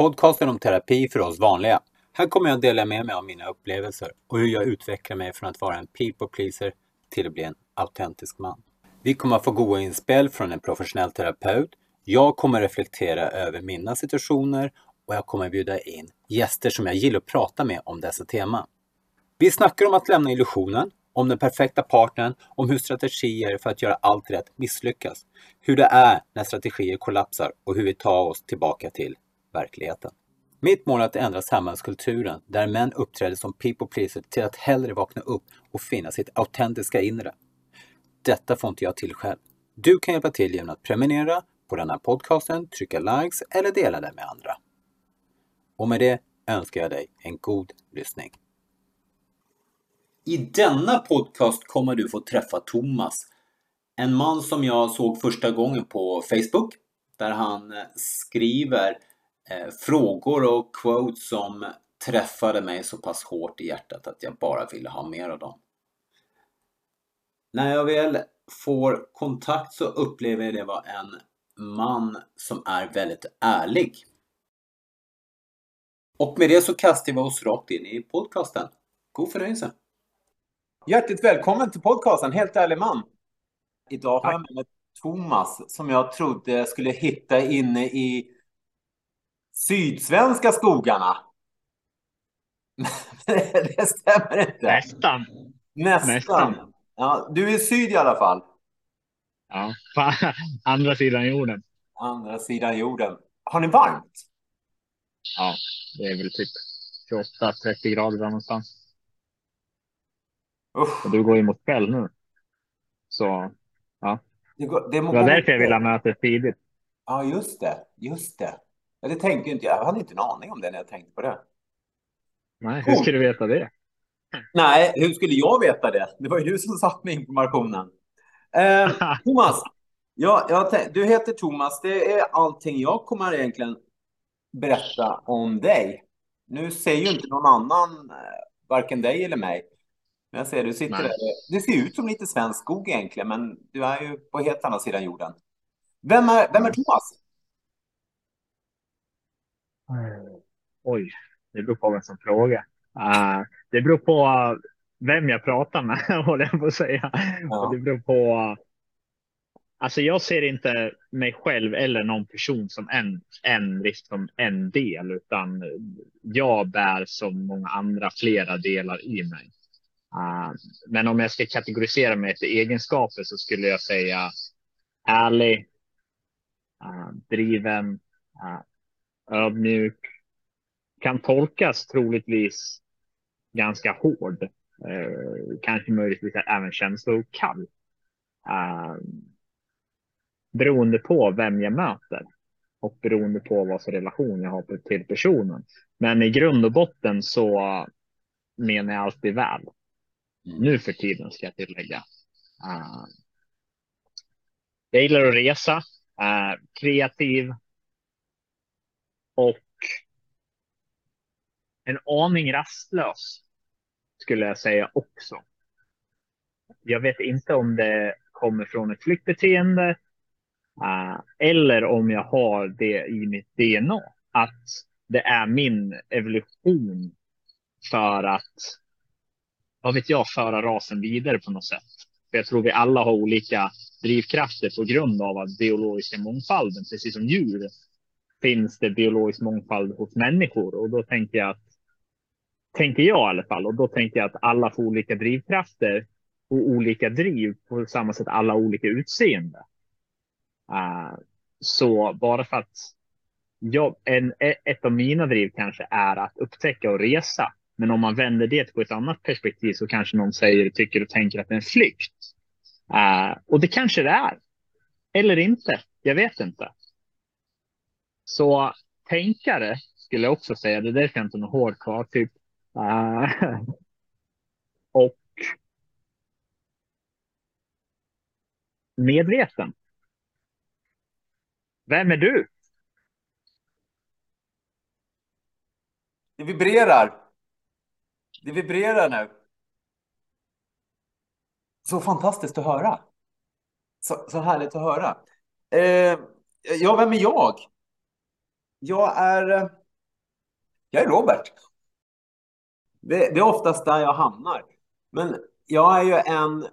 Podcasten om terapi för oss vanliga. Här kommer jag att dela med mig av mina upplevelser och hur jag utvecklar mig från att vara en people pleaser till att bli en autentisk man. Vi kommer att få goda inspel från en professionell terapeut. Jag kommer reflektera över mina situationer och jag kommer bjuda in gäster som jag gillar att prata med om dessa teman. Vi snackar om att lämna illusionen, om den perfekta partnern, om hur strategier för att göra allt rätt misslyckas, hur det är när strategier kollapsar och hur vi tar oss tillbaka till verkligheten. Mitt mål är att ändra samhällskulturen där män uppträder som people pleaser till att hellre vakna upp och finna sitt autentiska inre. Detta får inte jag till själv. Du kan hjälpa till genom att prenumerera på den här podcasten, trycka likes eller dela den med andra. Och med det önskar jag dig en god lyssning. I denna podcast kommer du få träffa Thomas. En man som jag såg första gången på Facebook. Där han skriver frågor och quotes som träffade mig så pass hårt i hjärtat att jag bara ville ha mer av dem. När jag väl får kontakt så upplever jag det vara en man som är väldigt ärlig. Och med det så kastar vi oss rakt in i podcasten. God förnöjelse! Hjärtligt välkommen till podcasten Helt ärlig man. Idag har jag med mig Thomas som jag trodde skulle hitta inne i sydsvenska skogarna. det stämmer inte. Nästan. Nästan. Nästan. Ja, du är i syd i alla fall. Ja, på andra sidan jorden. Andra sidan jorden. Har ni varmt? Ja, det är väl typ 28-30 grader där någonstans. Usch. Och du går ju mot kväll nu. Så ja, Det, går, det, det var därför jag ville ha mötet tidigt. Ja, just det. Just det. Ja, det tänkte inte jag. Jag hade inte en aning om det när jag tänkte på det. Nej, hur ska du veta det? Nej, hur skulle jag veta det? Det var ju du som satt med informationen. Eh, Thomas, ja, du heter Thomas. Det är allting jag kommer egentligen berätta om dig. Nu ser ju inte någon annan, eh, varken dig eller mig. Men jag ser, du sitter Nej. där. Det ser ut som lite svensk skog egentligen, men du är ju på helt andra sidan jorden. Vem är, vem är Thomas? Oj, det beror på vem som frågar. Uh, det beror på vem jag pratar med, håller jag på att säga. Ja. Det beror på. Alltså, jag ser inte mig själv eller någon person som en, en, liksom en del, utan jag bär som många andra flera delar i mig. Uh, men om jag ska kategorisera mig efter egenskaper så skulle jag säga ärlig, uh, driven, uh, ödmjuk, kan tolkas troligtvis ganska hård. Eh, kanske möjligtvis även känslokall. Eh, beroende på vem jag möter och beroende på vad för relation jag har till personen. Men i grund och botten så menar jag alltid väl. Mm. Nu för tiden ska jag tillägga. Eh, jag gillar att resa, eh, kreativ och en aning rastlös skulle jag säga också. Jag vet inte om det kommer från ett flyktbeteende eh, eller om jag har det i mitt DNA. Att det är min evolution för att, vad vet jag, föra rasen vidare på något sätt. För jag tror vi alla har olika drivkrafter på grund av att biologiska mångfalden, precis som djur, finns det biologisk mångfald hos människor. Och då tänker jag att tänker jag i alla fall. Och då tänker jag att alla får olika drivkrafter och olika driv på samma sätt alla olika utseende. Uh, så bara för att jag, en, ett av mina driv kanske är att upptäcka och resa. Men om man vänder det på ett annat perspektiv så kanske någon säger, tycker och tänker att det är en flykt. Uh, och det kanske det är. Eller inte. Jag vet inte. Så tänkare skulle jag också säga. Det är därför jag inte har något kvar. Typ Uh, och medveten. Vem är du? Det vibrerar. Det vibrerar nu. Så fantastiskt att höra. Så, så härligt att höra. Eh, ja, vem är jag? Jag är... Eh, jag är Robert. Det, det är oftast där jag hamnar. Men jag är ju en,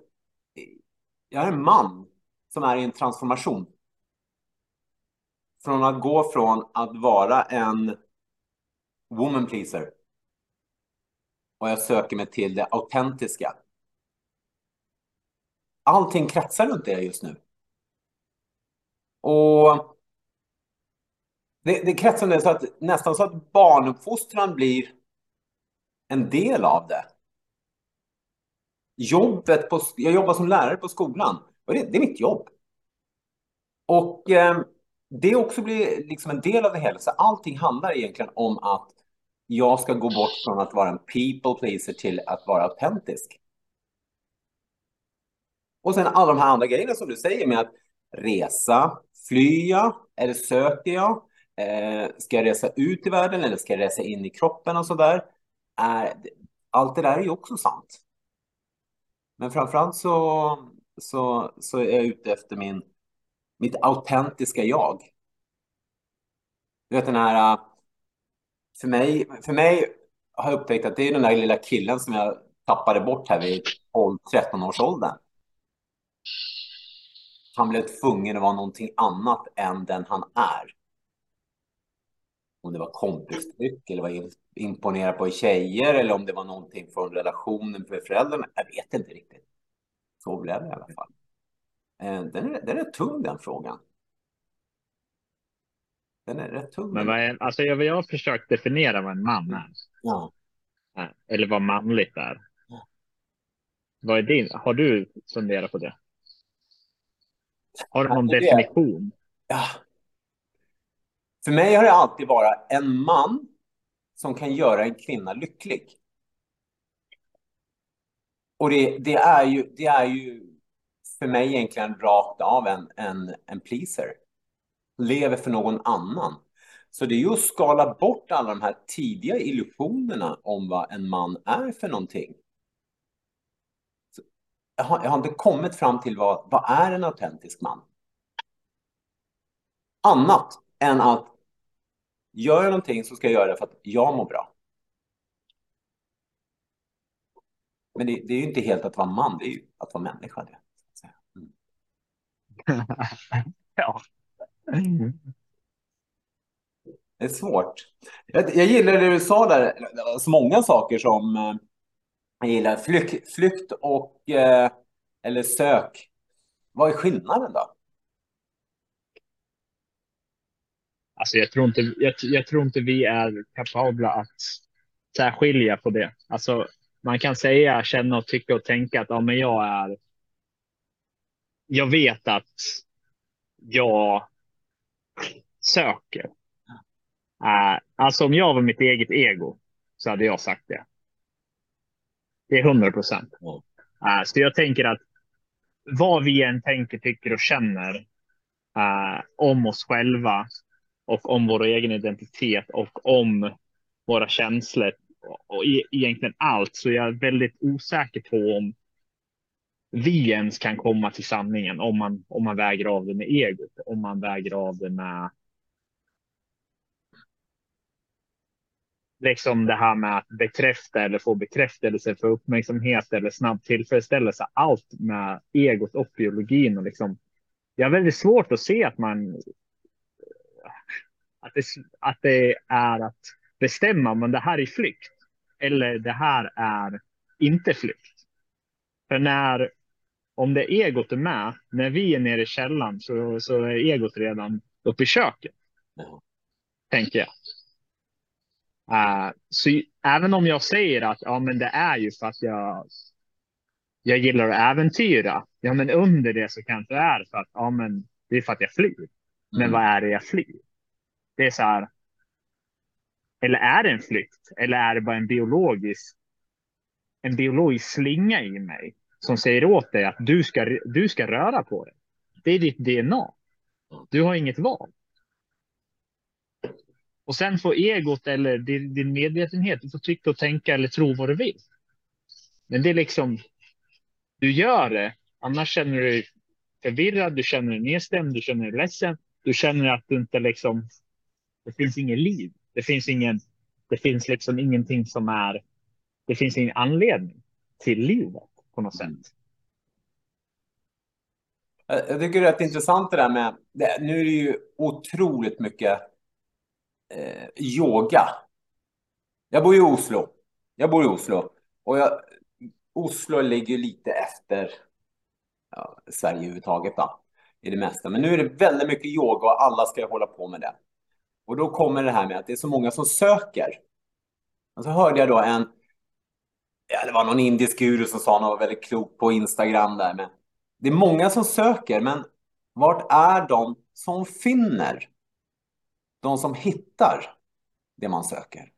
jag är en man som är i en transformation. Från att gå från att vara en woman pleaser och jag söker mig till det autentiska. Allting kretsar runt det just nu. Och det, det kretsar det så att nästan så att barnuppfostran blir en del av det. Jobbet på, jag jobbar som lärare på skolan och det, det är mitt jobb. Och eh, det också blir liksom en del av det hela. Så allting handlar egentligen om att jag ska gå bort från att vara en people pleaser till att vara autentisk. Och sen alla de här andra grejerna som du säger med att resa, fly jag, eller söker jag? Eh, ska jag resa ut i världen eller ska jag resa in i kroppen och sådär? Eh, allt det där är ju också sant. Men framförallt så, så, så är jag ute efter min, mitt autentiska jag. Du vet den här, eh, för mig, för mig har jag upptäckt att det är den där lilla killen som jag tappade bort här vid 12-13 års åldern. Han blev tvungen att vara någonting annat än den han är. Om det var kompistryck eller var imponera på tjejer eller om det var någonting från relationen med föräldrarna. Jag vet inte riktigt. Så blev det i alla fall. Eh, den är, den är tung den frågan. Den är rätt tung. Men vad är, alltså jag, jag har försökt definiera vad en man är. Ja. Eller vad manligt är. Ja. Vad är din? Har du funderat på det? Har du någon det- definition? Ja. För mig har det alltid varit en man som kan göra en kvinna lycklig. Och det, det, är, ju, det är ju för mig egentligen rakt av en, en, en pleaser. Lever för någon annan. Så det är ju att skala bort alla de här tidiga illusionerna om vad en man är för någonting. Jag, har, jag har inte kommit fram till vad, vad är en autentisk man? Annat än att gör jag någonting så ska jag göra det för att jag mår bra. Men det, det är ju inte helt att vara man, det är ju att vara människa. Det. Mm. ja. Det är svårt. Jag, jag gillar det du sa där, så många saker som eh, jag gillar. Flykt, flykt och eh, eller sök. Vad är skillnaden då? Alltså jag tror inte, jag, jag tror inte vi är kapabla att särskilja på det. Alltså man kan säga, känna och tycka och tänka att ja, men jag är. Jag vet att jag söker. Uh, alltså om jag var mitt eget ego så hade jag sagt det. Det är hundra procent. Uh, så jag tänker att vad vi än tänker, tycker och känner uh, om oss själva och om vår egen identitet och om våra känslor och e-, egentligen allt så jag är väldigt osäker på om vi ens kan komma till sanningen om man om man väger av det med egot, om man väger av det med liksom det här med att bekräfta eller få bekräftelse för uppmärksamhet eller snabb tillfredsställelse. Allt med egot och biologin och liksom. Jag har väldigt svårt att se att man. Att det, att det är att bestämma men det här är flykt eller det här är inte flykt. För när om det egot är med när vi är nere i källan så, så är egot redan uppe i köket. Ja. Tänker jag. Uh, så även om jag säger att ja, men det är ju för att jag. Jag gillar att äventyra. Ja, men under det så kanske det är för att ja, men det är för att jag flyr. Men Mm. vad är det jag flyr? Det är så här. Eller är det en flykt? Eller är det bara en biologisk. En biologisk slinga i mig som säger åt dig att du ska, du ska röra på dig. Det är ditt DNA. Du har inget val. Och sen får egot eller din, din medvetenhet, du får tycka och tänka eller tro vad du vill. Men det är liksom, du gör det, annars känner du dig förvirrad, du känner dig nedstämd, du känner dig ledsen, du känner att du inte liksom, det finns inget liv, det finns ingen, det finns liksom ingenting som är, det finns ingen anledning till livet på något sätt. Jag tycker det är rätt intressant det där med, det, nu är det ju otroligt mycket eh, yoga. Jag bor i Oslo. Jag bor i Oslo. Och jag, Oslo ligger lite efter ja, Sverige överhuvudtaget då, i det mesta. Men nu är det väldigt mycket yoga och alla ska hålla på med det. Och då kommer det här med att det är så många som söker. Och så hörde jag då en, ja det var någon indisk guru som sa något väldigt klokt på Instagram där. Men det är många som söker, men vart är de som finner? De som hittar det man söker.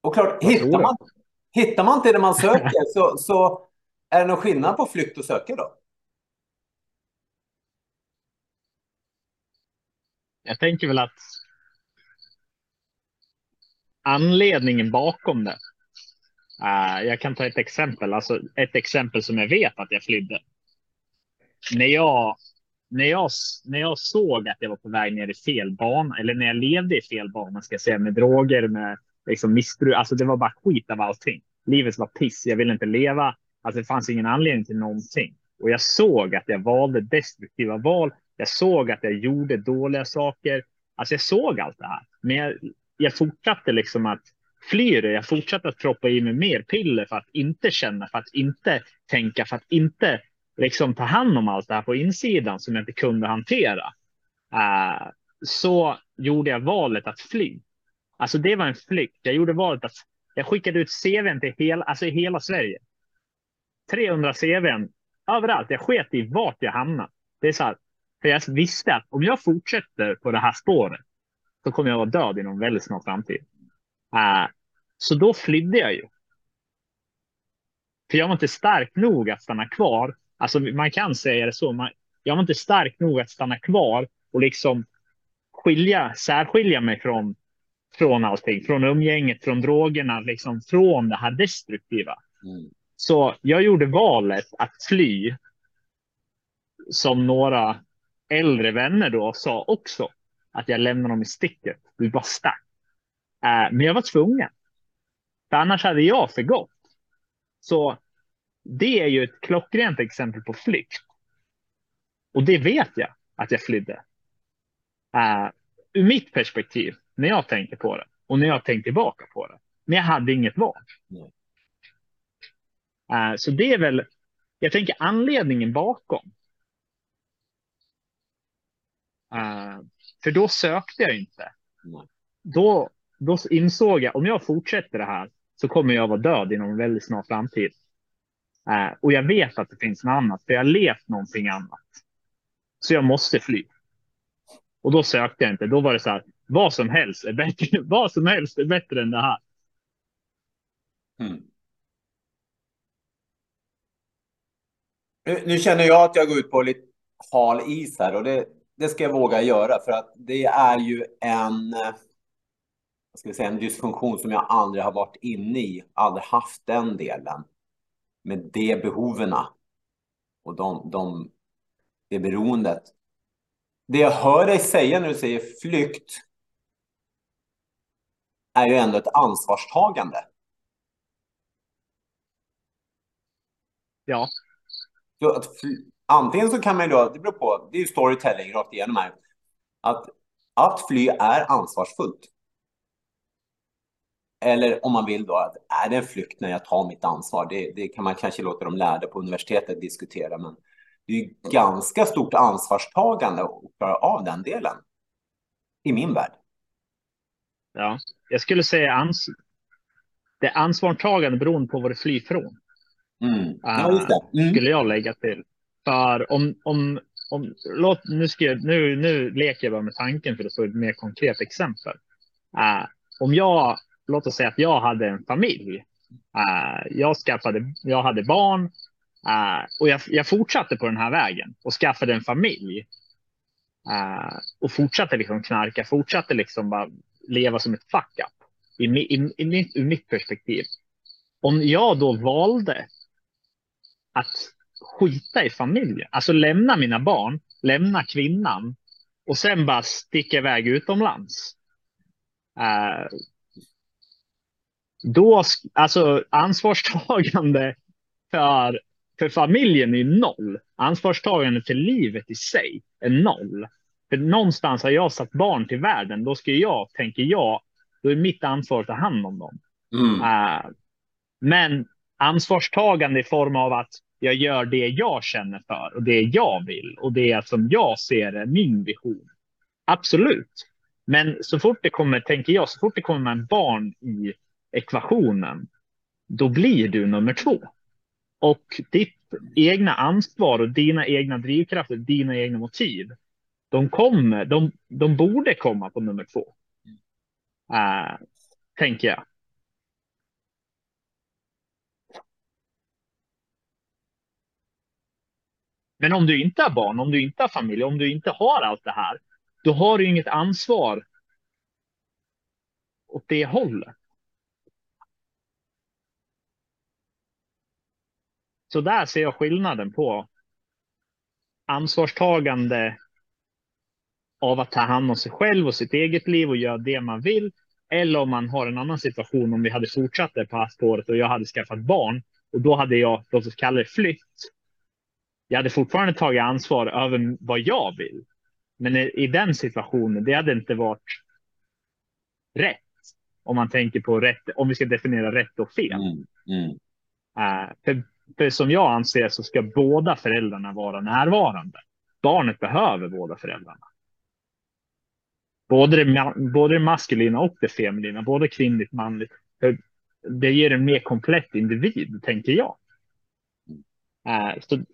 Och klart, hittar man, hittar man inte det man söker så, så är det någon skillnad på flykt och söka då? Jag tänker väl att anledningen bakom det. Uh, jag kan ta ett exempel, alltså ett exempel som jag vet att jag flydde. När jag, när jag, när jag såg att jag var på väg ner i fel bana, eller när jag levde i fel bana, ska jag säga, med droger, med liksom missbruk. Alltså det var bara skit av allting. Livet var piss. Jag ville inte leva. Alltså det fanns ingen anledning till någonting. Och jag såg att jag valde destruktiva val. Jag såg att jag gjorde dåliga saker. Alltså jag såg allt det här. Men jag, jag fortsatte liksom att fly det. Jag fortsatte att proppa i mig mer piller för att inte känna, för att inte tänka, för att inte liksom ta hand om allt det här på insidan som jag inte kunde hantera. Uh, så gjorde jag valet att fly. Alltså det var en flykt. Jag gjorde valet att jag skickade ut CVn till hela, alltså hela Sverige. 300 CVn överallt. Jag sket i vart jag hamnade. Det är så här, för jag visste att om jag fortsätter på det här spåret så kommer jag vara död inom väldigt snar framtid. Uh, så då flydde jag ju. För jag var inte stark nog att stanna kvar. Alltså man kan säga det så. Man, jag var inte stark nog att stanna kvar och liksom skilja, särskilja mig från från allting, från umgänget, från drogerna, liksom från det här destruktiva. Mm. Så jag gjorde valet att fly. Som några äldre vänner då sa också att jag lämnade dem i sticket. Vi bara stack. Äh, men jag var tvungen. För annars hade jag förgått. Så det är ju ett klockrent exempel på flykt. Och det vet jag att jag flydde. Uh, ur mitt perspektiv när jag tänker på det och när jag tänker tillbaka på det. Men jag hade inget val. Uh, så det är väl, jag tänker anledningen bakom. Uh, för då sökte jag inte. Då, då insåg jag, om jag fortsätter det här så kommer jag vara död inom en väldigt snar framtid. Uh, och jag vet att det finns något annat, för jag har levt någonting annat. Så jag måste fly. Och då sökte jag inte. Då var det så här, vad som helst är bättre, vad som helst är bättre än det här. Mm. Nu, nu, känner jag att jag går ut på lite hal is här och det, det ska jag våga göra för att det är ju en, vad ska vi säga, en dysfunktion som jag aldrig har varit inne i, aldrig haft den delen med de behoven och de, de, det beroendet. Det jag hör dig säga när du säger flykt är ju ändå ett ansvarstagande. Ja. Så att, antingen så kan man ju då, det beror på, det är ju storytelling rakt igenom här, att, att fly är ansvarsfullt. Eller om man vill då, att är det en flykt när jag tar mitt ansvar? Det, det kan man kanske låta de lärde på universitetet diskutera, men det är ju ganska stort ansvarstagande att klara av den delen. I min värld. Ja, jag skulle säga ans det ansvarstagande beroende på vad du flyr från. Mm. Ja, just det. Mm. Skulle jag lägga till. För om, om, om låt, nu, ska jag, nu, nu leker jag bara med tanken för att få ett mer konkret exempel. Uh, om jag, låt oss säga att jag hade en familj. Uh, jag skaffade, jag hade barn uh, och jag, jag fortsatte på den här vägen och skaffade en familj. och fortsatte liksom knarka, fortsatte liksom bara leva som ett fuck up i, i, i, mitt, ur mitt perspektiv. Om jag då valde att skita i familjen, alltså lämna mina barn, lämna kvinnan och sen bara sticka iväg utomlands. Uh, då, alltså ansvarstagande för, för familjen är noll. Ansvarstagande för livet i sig är noll. För någonstans har jag satt barn till världen. Då ska jag, tänker jag, då är mitt ansvar att ta hand om dem. Mm. Uh, men ansvarstagande i form av att jag gör det jag känner för och det jag vill och det som jag ser är min vision. Absolut. Men så fort det kommer, tänker jag, så fort det kommer en barn i ekvationen, då blir du nummer två. Och ditt egna ansvar och dina egna drivkrafter, dina egna motiv, de kommer, de, de borde komma på nummer två. Uh, tänker jag. Men om du inte har barn, om du inte har familj, om du inte har allt det här, då har du inget ansvar åt det hållet. Så där ser jag skillnaden på ansvarstagande av att ta hand om sig själv och sitt eget liv och göra det man vill. Eller om man har en annan situation, om vi hade fortsatt det på spåret och jag hade skaffat barn och då hade jag, låt oss kalla det flytt. Jag hade fortfarande tagit ansvar över vad jag vill. Men i, i den situationen, det hade inte varit rätt. Om man tänker på rätt, om vi ska definiera rätt och fel. Mm, mm. Uh, för för som jag anser så ska båda föräldrarna vara närvarande. Barnet behöver båda föräldrarna. Både det, både det maskulina och det feminina, både kvinnligt och manligt. Det ger en mer komplett individ, tänker jag. Uh, så,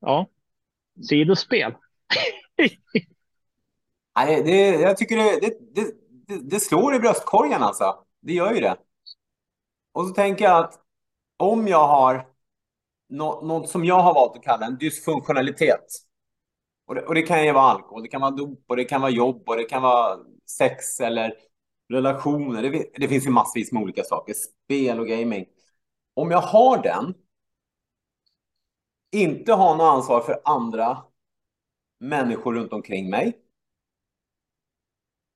ja, sidospel. Nej, det, jag tycker det, det, det, det slår i bröstkorgen alltså. Det gör ju det. Och så tänker jag att om jag har något, något som jag har valt att kalla en dysfunktionalitet. Och det, och det kan ju vara alkohol, det kan vara dop och det kan vara jobb och det kan vara sex eller relationer. Det, det finns ju massvis med olika saker. Spel och gaming. Om jag har den, inte ha något ansvar för andra människor runt omkring mig.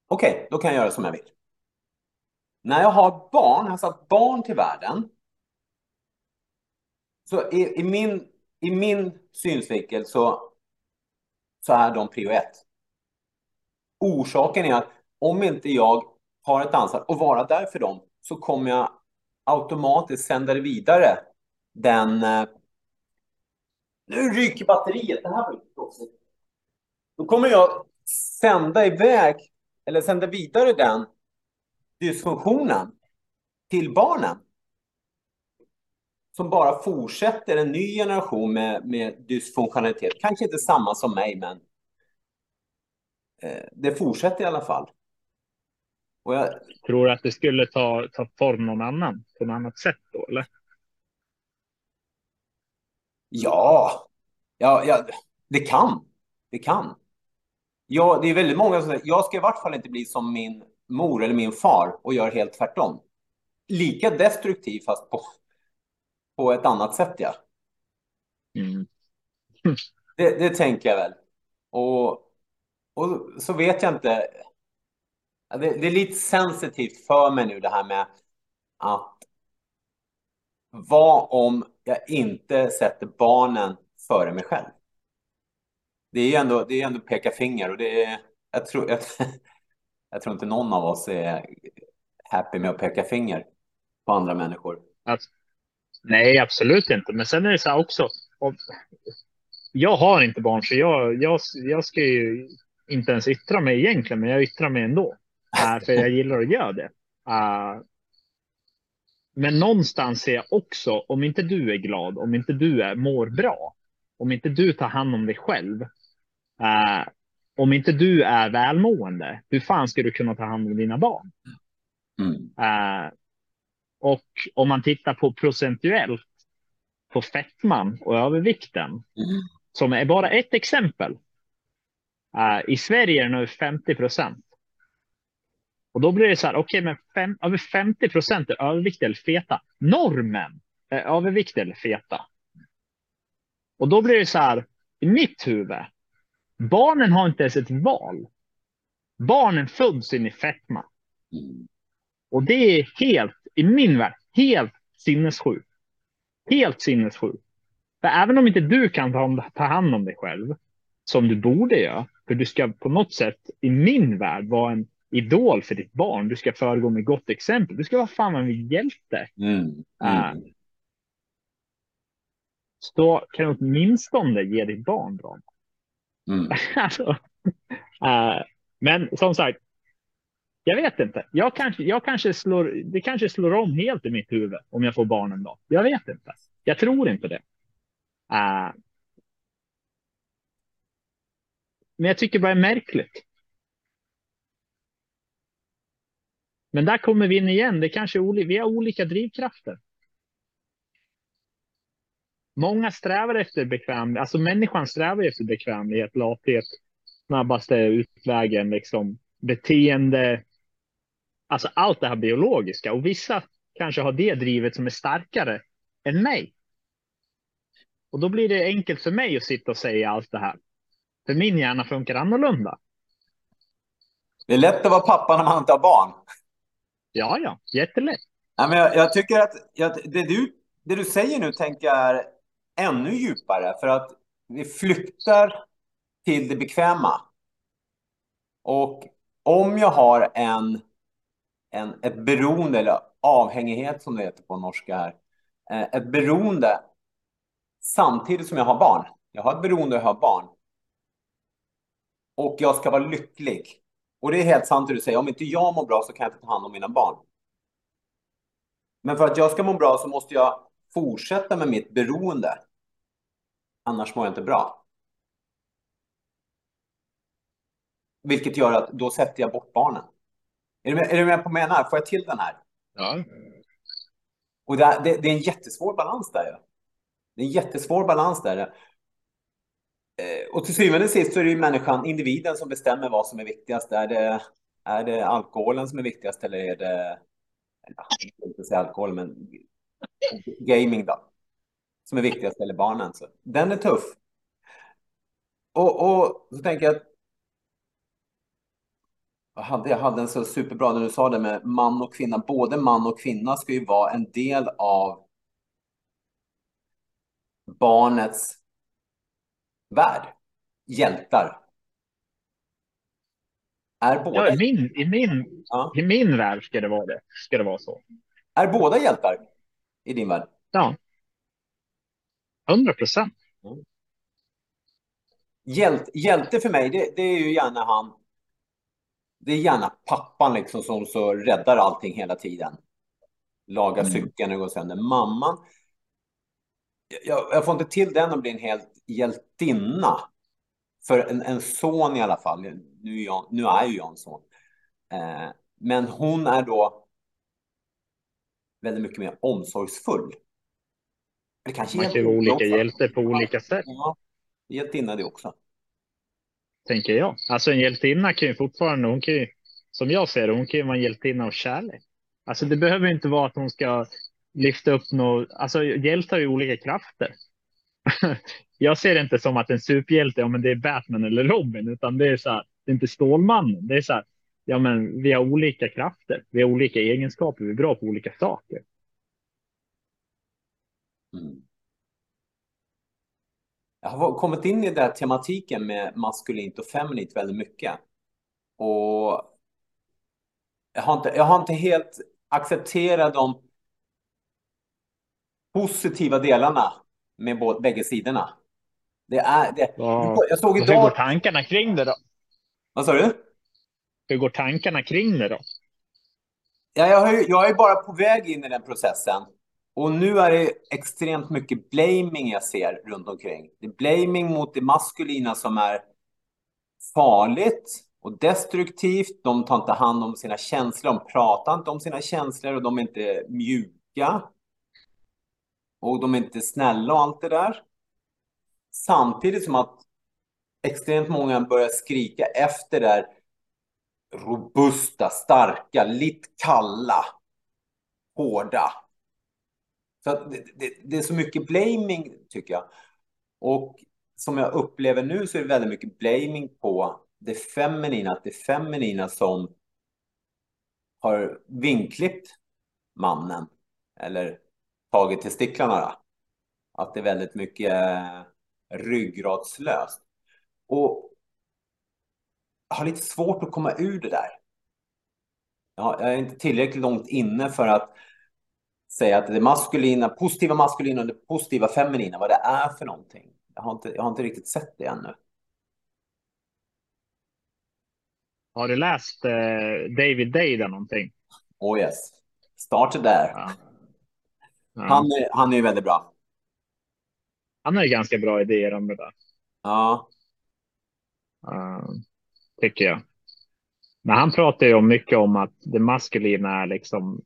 Okej, okay, då kan jag göra som jag vill. När jag har barn, har satt barn till världen, så i, i, min, i min synsvinkel så, så är de prio ett. Orsaken är att om inte jag har ett ansvar att vara där för dem så kommer jag automatiskt sända det vidare den... Eh, nu ryker batteriet, det här var inte plötsligt. Då kommer jag sända iväg, eller sända vidare den dysfunktionen till barnen som bara fortsätter en ny generation med, med dysfunktionalitet. Kanske inte samma som mig, men eh, det fortsätter i alla fall. Och jag... Tror du att det skulle ta, ta form någon annan, på något annat sätt då, eller? Ja, ja, ja det kan. Det kan. Ja, det är väldigt många som säger, jag ska i vart fall inte bli som min mor eller min far och gör helt tvärtom. Lika destruktiv fast på, på ett annat sätt, ja. Mm. det, det, tänker jag väl. Och, och så vet jag inte. Det, det, är lite sensitivt för mig nu det här med att vad om jag inte sätter barnen före mig själv? Det är ju ändå, det är ändå peka finger och det är, jag tror, jag, jag tror inte någon av oss är happy med att peka finger på andra människor. Nej, absolut inte. Men sen är det så här också. Jag har inte barn, så jag, jag, jag ska ju inte ens yttra mig egentligen, men jag yttrar mig ändå. Uh, för jag gillar att göra det. Men någonstans ser jag också, om inte du är glad, om inte du är, mår bra, om inte du tar hand om dig själv, uh, om inte du är välmående, hur fan ska du kunna ta hand om dina barn? Mm. Uh, och om man tittar på procentuellt på fettman och övervikten, mm. som är bara ett exempel. Uh, I Sverige är det nu 50 procent. Och då blir det så här, okej, okay, men fem, över 50 procent är överviktiga eller feta. Normen är överviktiga eller feta. Och då blir det så här, i mitt huvud, Barnen har inte ens ett val. Barnen föds in i fetma. Och det är helt, i min värld, helt sinnessjukt. Helt sinnessjukt. För även om inte du kan ta hand om dig själv, som du borde göra, för du ska på något sätt i min värld vara en idol för ditt barn. Du ska föregå med gott exempel. Du ska vara fan en hjälte. Mm. Mm. Uh, så kan du åtminstone ge ditt barn bra. Mm. alltså, uh, men som sagt, jag vet inte. Jag kanske, jag kanske slår, det kanske slår om helt i mitt huvud om jag får barn en dag. Jag vet inte. Jag tror inte det. Uh, men jag tycker bara det är märkligt. Men där kommer vi in igen. Det kanske är vi har olika drivkrafter. Många strävar efter bekvämlighet, alltså människan strävar efter bekvämlighet, lathet, snabbaste utvägen, liksom beteende. Alltså allt det här biologiska och vissa kanske har det drivet som är starkare än mig. Och då blir det enkelt för mig att sitta och säga allt det här. För min hjärna funkar annorlunda. Det är lätt att vara pappa när man inte har barn. Ja, ja, jättelätt. Ja, men jag, jag tycker att jag, det, du, det du säger nu tänker jag är ännu djupare för att vi flyttar till det bekväma. Och om jag har en, en, ett beroende eller avhängighet som det heter på norska här. Eh, ett beroende samtidigt som jag har barn. Jag har ett beroende och jag har barn. Och jag ska vara lycklig. Och det är helt sant det du säger. Om inte jag mår bra så kan jag inte ta hand om mina barn. Men för att jag ska må bra så måste jag fortsätta med mitt beroende. Annars mår jag inte bra. Vilket gör att då sätter jag bort barnen. Är du med, är du med på vad jag menar? Får jag till den här? Ja. Och det, det, det är en jättesvår balans där. Det är en jättesvår balans där. Eh, och till syvende och sist så är det ju människan, individen som bestämmer vad som är viktigast. Är det, är det alkoholen som är viktigast eller är det, jag vill inte säga alkohol, men gaming då? Som är viktigast eller barnen. Så den är tuff. Och, och så tänker jag att jag hade, jag hade en så superbra när du sa det med man och kvinna. Både man och kvinna ska ju vara en del av barnets värld. Hjältar. Är båda... Ja, i min, i min, ja. i min värld ska det vara det. Ska det vara så. Är båda hjältar i din värld? Ja. 100 procent. Mm. Hjält, hjälte för mig, det, det, är ju gärna han. Det är gärna pappan liksom som så räddar allting hela tiden. Lagar mm. cykeln och går sönder. Mamman jag, jag, får inte till den att bli en helt hjältinna. För en, en son i alla fall. Nu är, jag, nu är ju jag en son. Eh, men hon är då väldigt mycket mer omsorgsfull. Det kanske Man kan vara olika hjälte på olika sätt. Ja, hjältinna det också. Tänker jag. Alltså en hjältinna kan ju fortfarande, hon kan ju, som jag ser det, hon kan ju vara en hjältinna av kärlek. Alltså det behöver inte vara att hon ska lyfta upp något. Alltså hjältar ju olika krafter. jag ser det inte som att en superhjälte, ja, men det är Batman eller Robin, utan det är så här. Det är inte Stålmannen. Det är så här. Ja, men vi har olika krafter. Vi har olika egenskaper. Vi är bra på olika saker. Mm. Jag har kommit in i den här tematiken med maskulint och feminint väldigt mycket. Och jag har inte, jag har inte helt accepterat de positiva delarna med båda, bägge sidorna. Det är, det, ja. Jag såg idag... Hur går tankarna kring det då? Vad sa du? Hur går tankarna kring det då? Ja, jag, är, jag är bara på väg in i den processen. Och nu är det extremt mycket blaming jag ser runt omkring. Det är blaming mot det maskulina som är farligt och destruktivt. De tar inte hand om sina känslor, de pratar inte om sina känslor och de är inte mjuka och de är inte snälla och allt det där. Samtidigt som att extremt många börjar skrika efter det där robusta, starka, lite kalla, hårda. Så det, det, det, är så mycket blaming tycker jag. Och som jag upplever nu så är det väldigt mycket blaming på det feminina, att det är feminina som har vinklippt mannen eller tagit testiklarna. Att det är väldigt mycket eh, ryggradslöst. Och jag har lite svårt att komma ur det där. Jag är inte tillräckligt långt inne för att säga att det maskulina, positiva maskulina och det positiva feminina, vad det är för någonting. Jag har inte, jag har inte riktigt sett det ännu. Har du läst eh, David Day någonting? Oh yes. Starta där. Ja. Han, är, han är ju väldigt bra. Han har ju ganska bra idéer om det där. Ja. Uh, tycker jag. Men han pratar ju om mycket om att det maskulina är liksom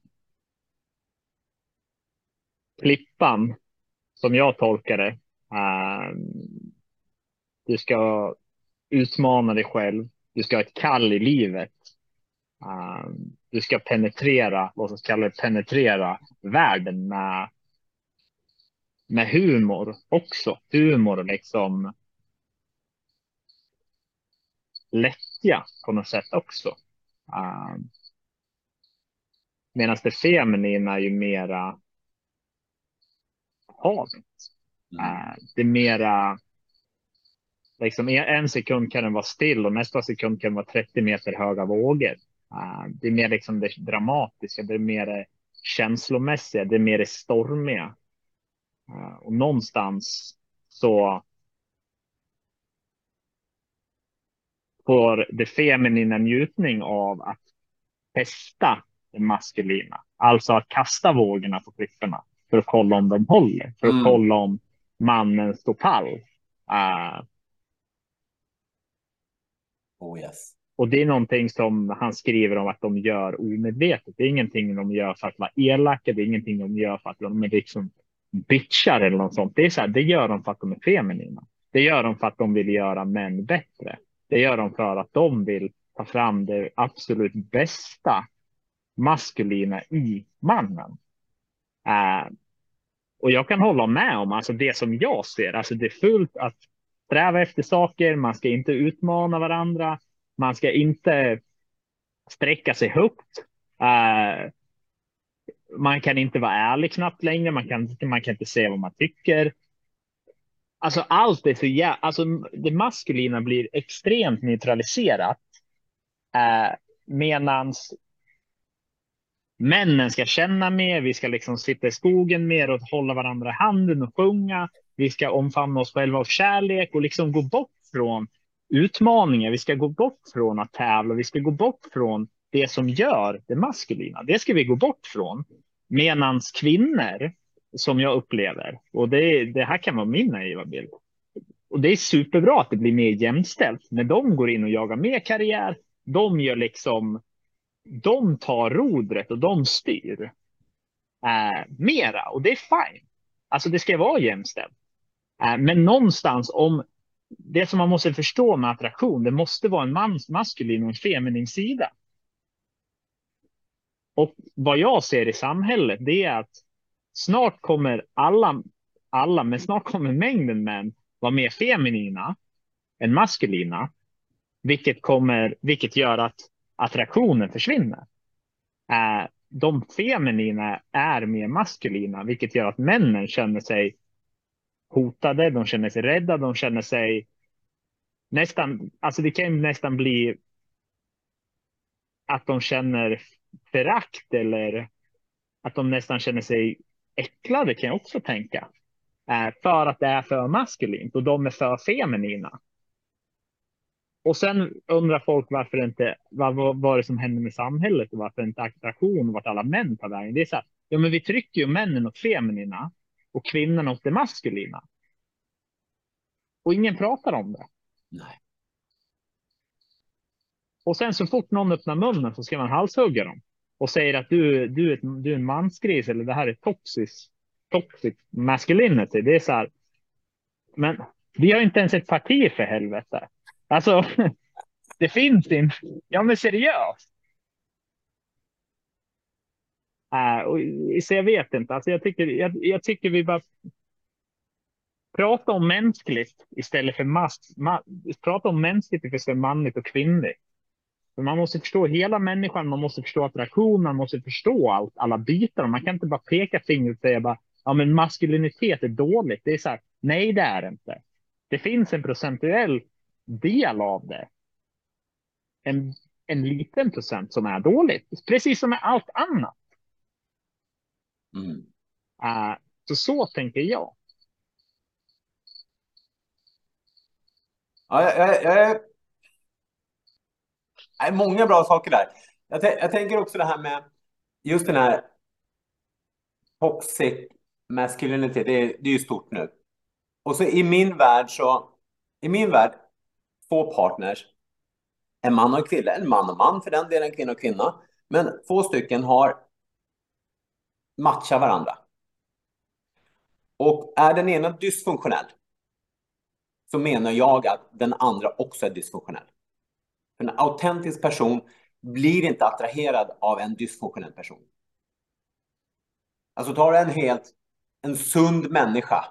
klippan som jag tolkar det. Uh, du ska utmana dig själv. Du ska ha ett kall i livet. Uh, du ska penetrera, låt oss kalla det penetrera världen med, med humor också. Humor liksom lättja på något sätt också. Uh, Medan det feminina är ju mera havet. Uh, det är mera liksom en sekund kan den vara still och nästa sekund kan det vara 30 meter höga vågor. Uh, det är mer liksom det dramatiska, det är mer det känslomässiga, det är mer det stormiga. Uh, och någonstans så får det feminina njutning av att testa det maskulina. Alltså att kasta vågorna på klipporna för att kolla om de håller, för att mm. kolla om mannen står pall. Uh, oh yes. Och det är någonting som han skriver om att de gör omedvetet. Det är ingenting de gör för att vara elaka. Det är ingenting de gör för att de är liksom bitchar eller något sånt. Det är så här, det gör de för att de är feminina. Det gör de för att de vill göra män bättre. Det gör de för att de vill ta fram det absolut bästa maskulina i mannen. Uh, och jag kan hålla med om alltså det som jag ser. Alltså det är fullt att sträva efter saker. Man ska inte utmana varandra. Man ska inte sträcka sig högt. Uh, man kan inte vara ärlig knappt längre. Man kan, man kan inte säga vad man tycker. Alltså allt är så jävla, alltså det maskulina blir extremt neutraliserat. Eh, medans männen ska känna mer, vi ska liksom sitta i skogen mer och hålla varandra i handen och sjunga. Vi ska omfamna oss själva av kärlek och liksom gå bort från utmaningar. Vi ska gå bort från att tävla. Vi ska gå bort från det som gör det maskulina. Det ska vi gå bort från. Medans kvinnor som jag upplever. Och det, det här kan vara min naiva bild. Och det är superbra att det blir mer jämställt. När de går in och jagar mer karriär, de gör liksom, de tar rodret och de styr eh, mera och det är fine. Alltså det ska vara jämställt. Eh, men någonstans om det som man måste förstå med attraktion, det måste vara en mans, maskulin och en feminin sida. Och vad jag ser i samhället, det är att snart kommer alla, alla, men snart kommer mängden män vara mer feminina än maskulina, vilket kommer, vilket gör att attraktionen försvinner. Eh, de feminina är mer maskulina, vilket gör att männen känner sig hotade, de känner sig rädda, de känner sig nästan, alltså det kan nästan bli att de känner förakt eller att de nästan känner sig äcklade kan jag också tänka. Eh, för att det är för maskulint och de är för feminina. Och sen undrar folk varför inte, vad, vad var det som hände med samhället och varför inte attraktion och vart alla män tar vägen. Det är så här, ja men vi trycker ju männen åt feminina och kvinnorna åt det maskulina. Och ingen pratar om det. Nej. Och sen så fort någon öppnar munnen så ska man halshugga dem och säger att du, du, är, du är en mansgris eller det här är toxic, toxic masculinity. Det är så här. Men vi har inte ens ett parti för helvete. Alltså, det finns inte. Ja, men seriöst. Uh, och, så jag vet inte. Alltså, jag, tycker, jag, jag tycker vi bara. prata om mänskligt istället för mass, ma, prata om mänskligt istället för manligt och kvinnligt. För man måste förstå hela människan, man måste förstå attraktion, man måste förstå allt, alla bitar. Man kan inte bara peka fingret och säga bara, ja men maskulinitet är dåligt. Det är så här, nej det är det inte. Det finns en procentuell del av det. En, en liten procent som är dåligt, precis som med allt annat. Mm. Uh, så så tänker jag. Ja, jag, jag, jag, många bra saker där. Jag, jag, tänker också det här med just den här toxic masculinity. Det är, det är ju stort nu. Och så i min värld så, i min värld, två partners, en man och en kvinna, en man och man för den delen, kvinna och kvinna. Men två stycken har matchat varandra. Och är den ena dysfunktionell så menar jag att den andra också är dysfunktionell. För en autentisk person blir inte attraherad av en dysfunktionell person. Alltså tar du en helt, en sund människa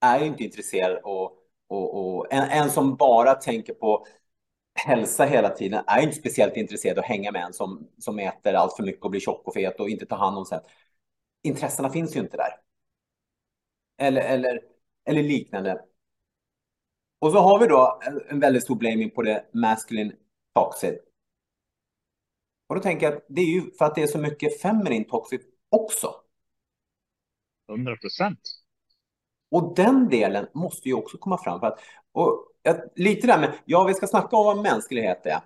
är inte intresserad och, och, och en, en som bara tänker på hälsa hela tiden är inte speciellt intresserad av att hänga med en som, som äter allt för mycket och blir tjock och fet och inte tar hand om sig. Intressena finns ju inte där. Eller, eller, eller liknande. Och så har vi då en väldigt stor blaming på det masculine toxic. Och då tänker jag att det är ju för att det är så mycket feminine toxic också. 100 procent. Och den delen måste ju också komma fram. För att, och lite där med, ja vi ska snacka om vad mänsklighet är.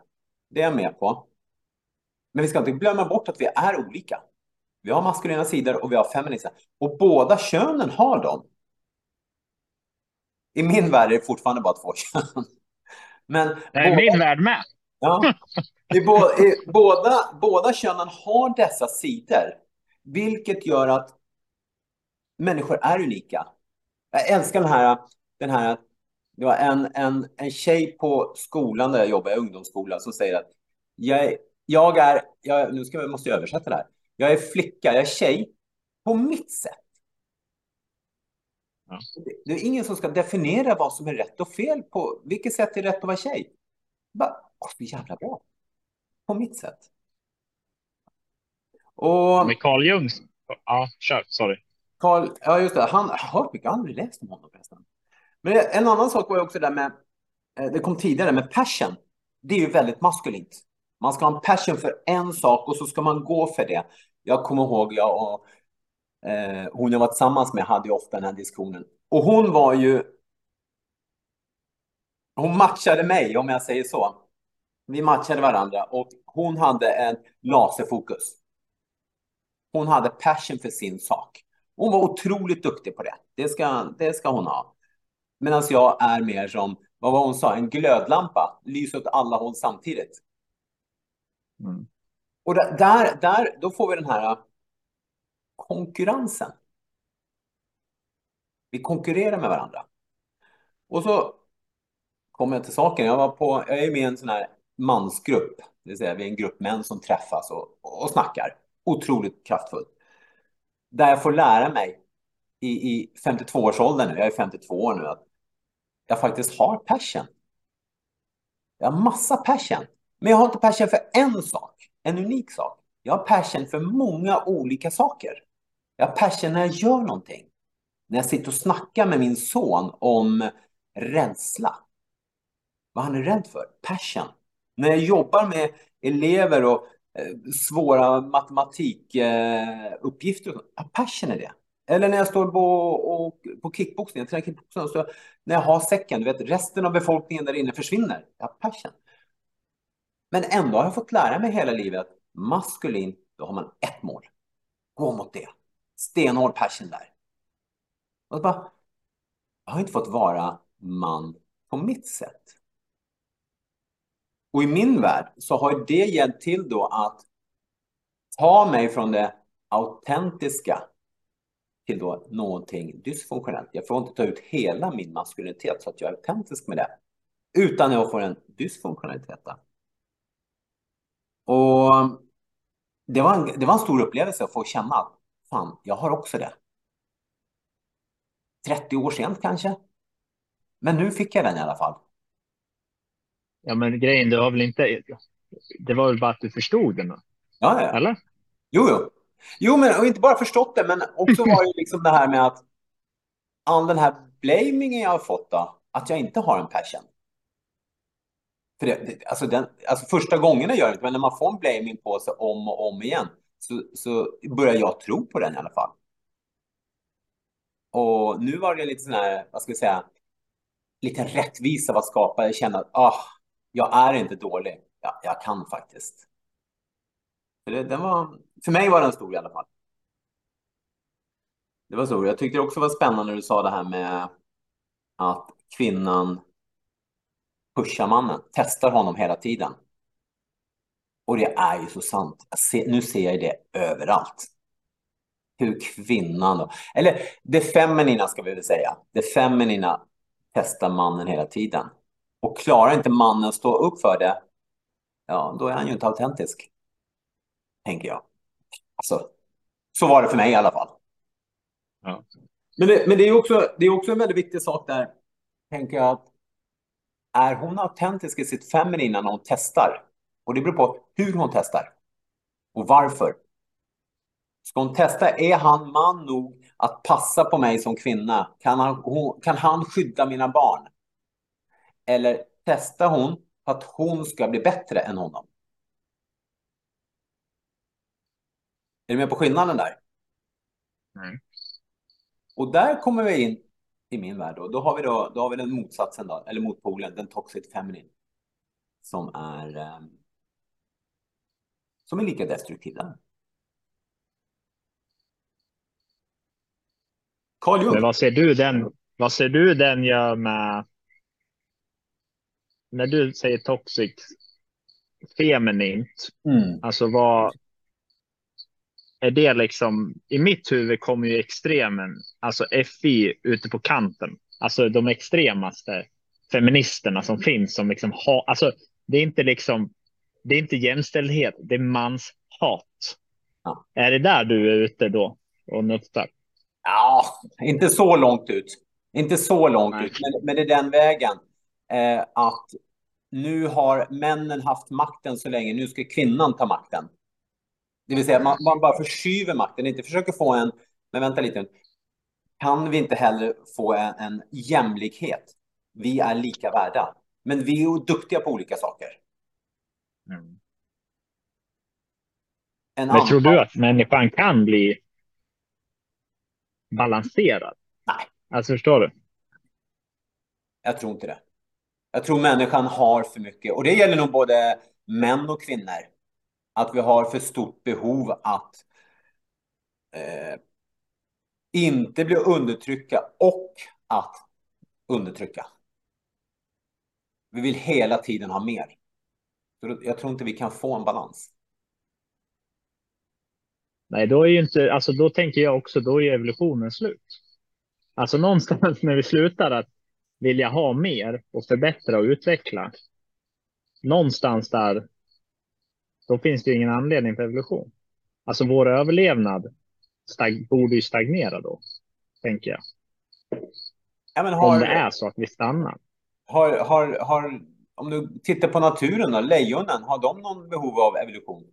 Det är jag med på. Men vi ska inte glömma bort att vi är olika. Vi har maskulina sidor och vi har feminina. Och båda könen har dem. I min värld är det fortfarande bara två kön. Men det är båda, min värld med. Ja, i bo, i, båda, båda könen har dessa sidor. Vilket gör att människor är unika. Jag älskar den här, den här det var en, en, en tjej på skolan där jag jobbar, ungdomsskola, som säger att jag, jag är, jag, nu ska, måste jag översätta det här. Jag är flicka, jag är tjej på mitt sätt. Ja. Det är ingen som ska definiera vad som är rätt och fel på vilket sätt är rätt att vara tjej. Bara, åh, det är jävla bra. På mitt sätt. Och... Med Carl Jung. Ja, kör. Sorry. Carl, ja just det. Han har hört mycket, aldrig läst om honom förresten. Men en annan sak var ju också det där med, eh, det kom tidigare, med passion. Det är ju väldigt maskulint. Man ska ha en passion för en sak och så ska man gå för det. Jag kommer ihåg, jag och eh, hon jag var tillsammans med hade ju ofta den här diskussionen. Och hon var ju... Hon matchade mig, om jag säger så. Vi matchade varandra och hon hade en laserfokus. Hon hade passion för sin sak. Hon var otroligt duktig på det. Det ska, det ska hon ha. Medan jag är mer som, vad var hon sa, en glödlampa. Lyser åt alla håll samtidigt. Mm. Och där, där, då får vi den här konkurrensen. Vi konkurrerar med varandra. Och så kommer jag till saken. Jag, var på, jag är med i en sån här mansgrupp. Det vill säga vi är en grupp män som träffas och, och snackar. Otroligt kraftfullt. Där jag får lära mig i, i 52-årsåldern, jag är 52 år nu, att jag faktiskt har passion. Jag har massa passion. Men jag har inte passion för en sak, en unik sak. Jag har passion för många olika saker. Jag har passion när jag gör någonting. När jag sitter och snackar med min son om rädsla. Vad han är rädd för. Passion. När jag jobbar med elever och eh, svåra matematikuppgifter. Eh, jag har passion i det. Eller när jag står på, och, på kickboxning, jag tränar kickboxning, så när jag har säcken, du vet, resten av befolkningen där inne försvinner. Jag har passion. Men ändå har jag fått lära mig hela livet att maskulin, då har man ett mål. Gå mot det. Stenhård passion där. Och bara, jag har inte fått vara man på mitt sätt. Och i min värld så har det hjälpt till då att ta mig från det autentiska till då någonting dysfunktionellt. Jag får inte ta ut hela min maskulinitet så att jag är autentisk med det. Utan jag får en dysfunktionalitet. Och det var, en, det var en stor upplevelse att få känna att fan, jag har också det. 30 år sent kanske. Men nu fick jag den i alla fall. Ja, men grejen, du har väl inte... Det var väl bara att du förstod den? Ja, ja. Eller? Jo, jo. Jo, men och inte bara förstått det, men också var det liksom det här med att all den här blamingen jag har fått då, att jag inte har en passion. För det, det, alltså, den, alltså första gångerna gör det inte, men när man får en blaming på sig om och om igen så, så börjar jag tro på den i alla fall. Och nu var det lite sån här, vad ska jag säga, lite rättvisa vad skapa. Jag känner att ah, jag är inte dålig. Ja, jag kan faktiskt. För, det, den var, för mig var den stor i alla fall. Det var så. Jag tyckte det också var spännande när du sa det här med att kvinnan pushar mannen, testar honom hela tiden. Och det är ju så sant. Ser, nu ser jag det överallt. Hur kvinnan då, eller det feminina ska vi väl säga. Det feminina testar mannen hela tiden. Och klarar inte mannen att stå upp för det, ja, då är han ju inte autentisk. Tänker jag. Alltså, så var det för mig i alla fall. Ja. Men, det, men det, är också, det är också en väldigt viktig sak där, tänker jag, att är hon autentisk i sitt feminina när hon testar? Och det beror på hur hon testar och varför. Ska hon testa, är han man nog att passa på mig som kvinna? Kan han, kan han skydda mina barn? Eller testar hon på att hon ska bli bättre än honom? Är du med på skillnaden där? Mm. Och där kommer vi in i min värld. Då, då, har, vi då, då har vi den motsatsen, då, eller motpolen, den toxic feminine. Som är, eh, som är lika destruktiv. Den. Carl Jung. Men vad ser du den, vad ser du den gör med när du säger toxic feminint, Mm. alltså vad är det liksom, i mitt huvud kommer ju extremen, alltså FI ute på kanten, alltså de extremaste feministerna som finns som liksom har, alltså det är inte liksom, det är inte jämställdhet, det är mans hat. Ja. Är det där du är ute då och nuttar? Ja, inte så långt ut. Inte så långt Nej. ut, men, men det är den vägen. Eh, att nu har männen haft makten så länge, nu ska kvinnan ta makten. Det vill säga man, man bara förskyver makten, inte försöker få en, men vänta lite, kan vi inte heller få en, en jämlikhet? Vi är lika värda, men vi är ju duktiga på olika saker. En Men tror annan- du att människan kan bli balanserad? Nej. Alltså förstår du? Jag tror inte det. Jag tror människan har för mycket, och det gäller nog både män och kvinnor, att vi har för stort behov att eh, inte bli undertrycka och att undertrycka. Vi vill hela tiden ha mer. Jag tror inte vi kan få en balans. Nej, då är ju inte, alltså då tänker jag också, då är evolutionen slut. Alltså någonstans när vi slutar att vilja ha mer och förbättra och utveckla. Någonstans där, då finns det ju ingen anledning för evolution. Alltså vår överlevnad stag, borde ju stagnera då, tänker jag. Ja, men Om har, det är så att vi stannar. har, har, har, om du tittar på naturen, då, lejonen, har de någon behov av evolution?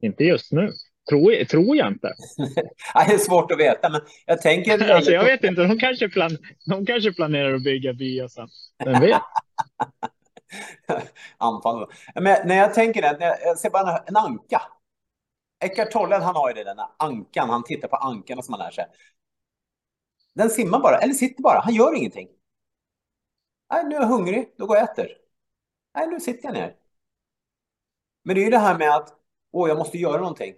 Inte just nu. Tror, tror jag inte. Det är svårt att veta, men jag tänker... Alltså jag vet inte, de kanske, plan, de kanske planerar att bygga byar sen. Vem vet? Anfall. Men när jag tänker det, jag ser bara en anka. Eckart Tolle, han har ju det, den där ankan. Han tittar på ankarna som han lär sig. Den simmar bara, eller sitter bara. Han gör ingenting. Nej, nu är jag hungrig. Då går jag och äter. Nej, nu sitter jag ner. Men det är ju det här med att, åh, jag måste göra någonting.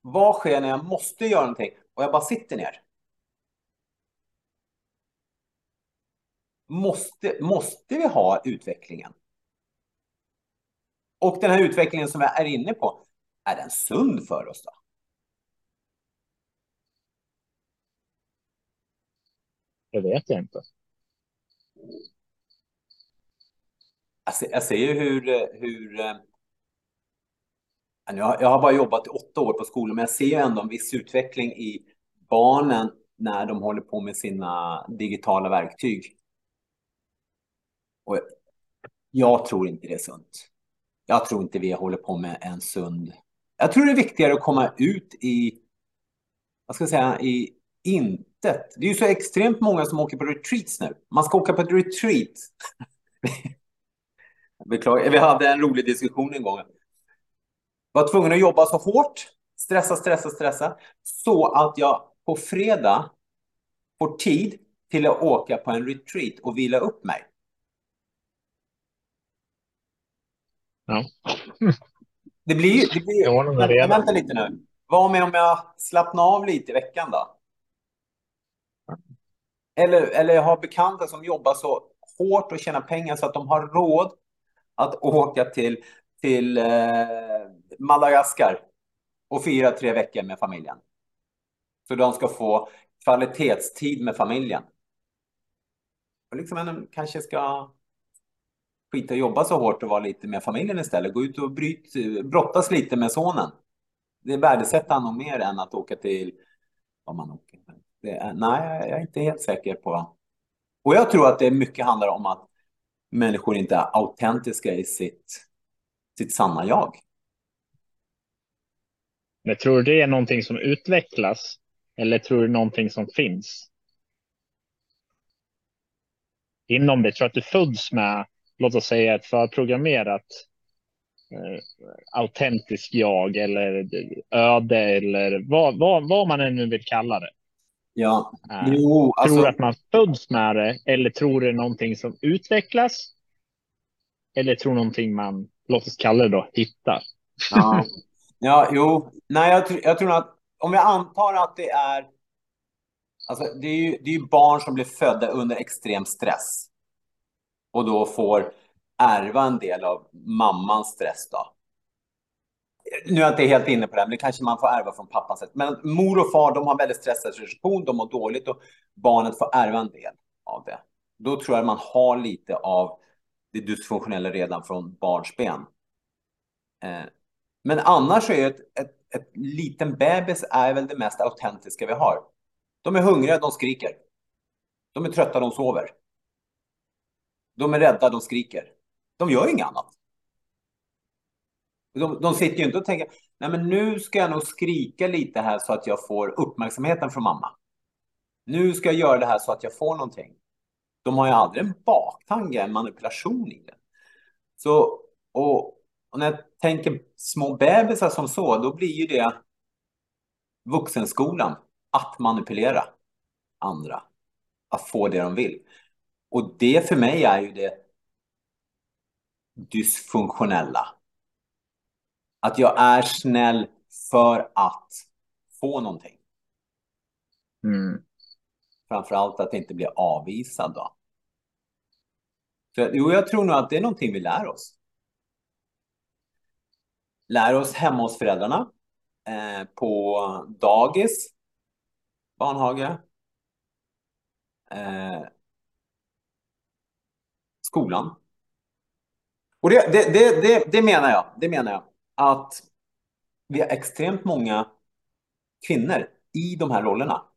Vad sker när jag måste göra någonting och jag bara sitter ner? Måste, måste vi ha utvecklingen? Och den här utvecklingen som jag är inne på, är den sund för oss då? Det vet jag inte. Jag ser, jag ser ju hur, eh, hur... Jag, jag har bara jobbat i åtta år på skolan, men jag ser ändå en viss utveckling i barnen när de håller på med sina digitala verktyg. Och jag tror inte det är sunt. Jag tror inte vi håller på med en sund... Jag tror det är viktigare att komma ut i, vad ska jag säga, i intet. Det är ju så extremt många som åker på retreats nu. Man ska åka på ett retreat. Beklagar, vi hade en rolig diskussion en gång. Var tvungen att jobba så hårt, stressa, stressa, stressa, så att jag på fredag får tid till att åka på en retreat och vila upp mig. Ja. Det blir Det blir, vänta, vänta lite nu. Vad med om jag slappnar av lite i veckan då? Eller, eller jag har bekanta som jobbar så hårt och tjänar pengar så att de har råd att åka till, till eh, Madagaskar och fira tre veckor med familjen. Så de ska få kvalitetstid med familjen. Och liksom en kanske ska skita och jobba så hårt och vara lite med familjen istället. Gå ut och bryt, brottas lite med sonen. Det värdesätter han nog mer än att åka till vad man åker. Det nej, jag är inte helt säker på. Och jag tror att det mycket handlar om att människor inte är autentiska i sitt, sitt sanna jag. Men tror du det är någonting som utvecklas eller tror du någonting som finns? Inom det, tror du att du föds med, låt oss säga ett förprogrammerat eh, autentiskt jag eller öde eller vad, vad, vad man än nu vill kalla det. Ja, äh, jo, alltså... Tror att man föds med det eller tror det är någonting som utvecklas? Eller tror någonting man, låt oss kalla det då, hittar? Ja, ja jo, nej, jag, jag tror att om jag antar att det är, alltså det är ju, det är ju barn som blir födda under extrem stress och då får ärva en del av mammans stress då nu är jag inte helt inne på det, men det kanske man får ärva från pappan. Men mor och far, de har väldigt stressad situation, de mår dåligt och barnet får ärva en del av det. Då tror jag man har lite av det dysfunktionella redan från barnsben. Eh, men annars är ett, ett, ett liten bebis är väl det mest autentiska vi har. De är hungriga, de skriker. De är trötta, de sover. De är rädda, de skriker. De gör inget annat. De, de sitter ju inte och tänker, nej men nu ska jag nog skrika lite här så att jag får uppmärksamheten från mamma. Nu ska jag göra det här så att jag får någonting. De har ju aldrig en baktanke, en manipulation i det. Så, och, och när jag tänker små bebisar som så, då blir ju det vuxenskolan, att manipulera andra, att få det de vill. Och det för mig är ju det dysfunktionella. Att jag är snäll för att få någonting. Mm. Framförallt att inte bli avvisad då. För, jo, jag tror nog att det är någonting vi lär oss. Lär oss hemma hos föräldrarna, eh, på dagis, barnhage, eh, skolan. Och det, det, det, det, det menar jag. Det menar jag att vi har extremt många kvinnor i de här rollerna.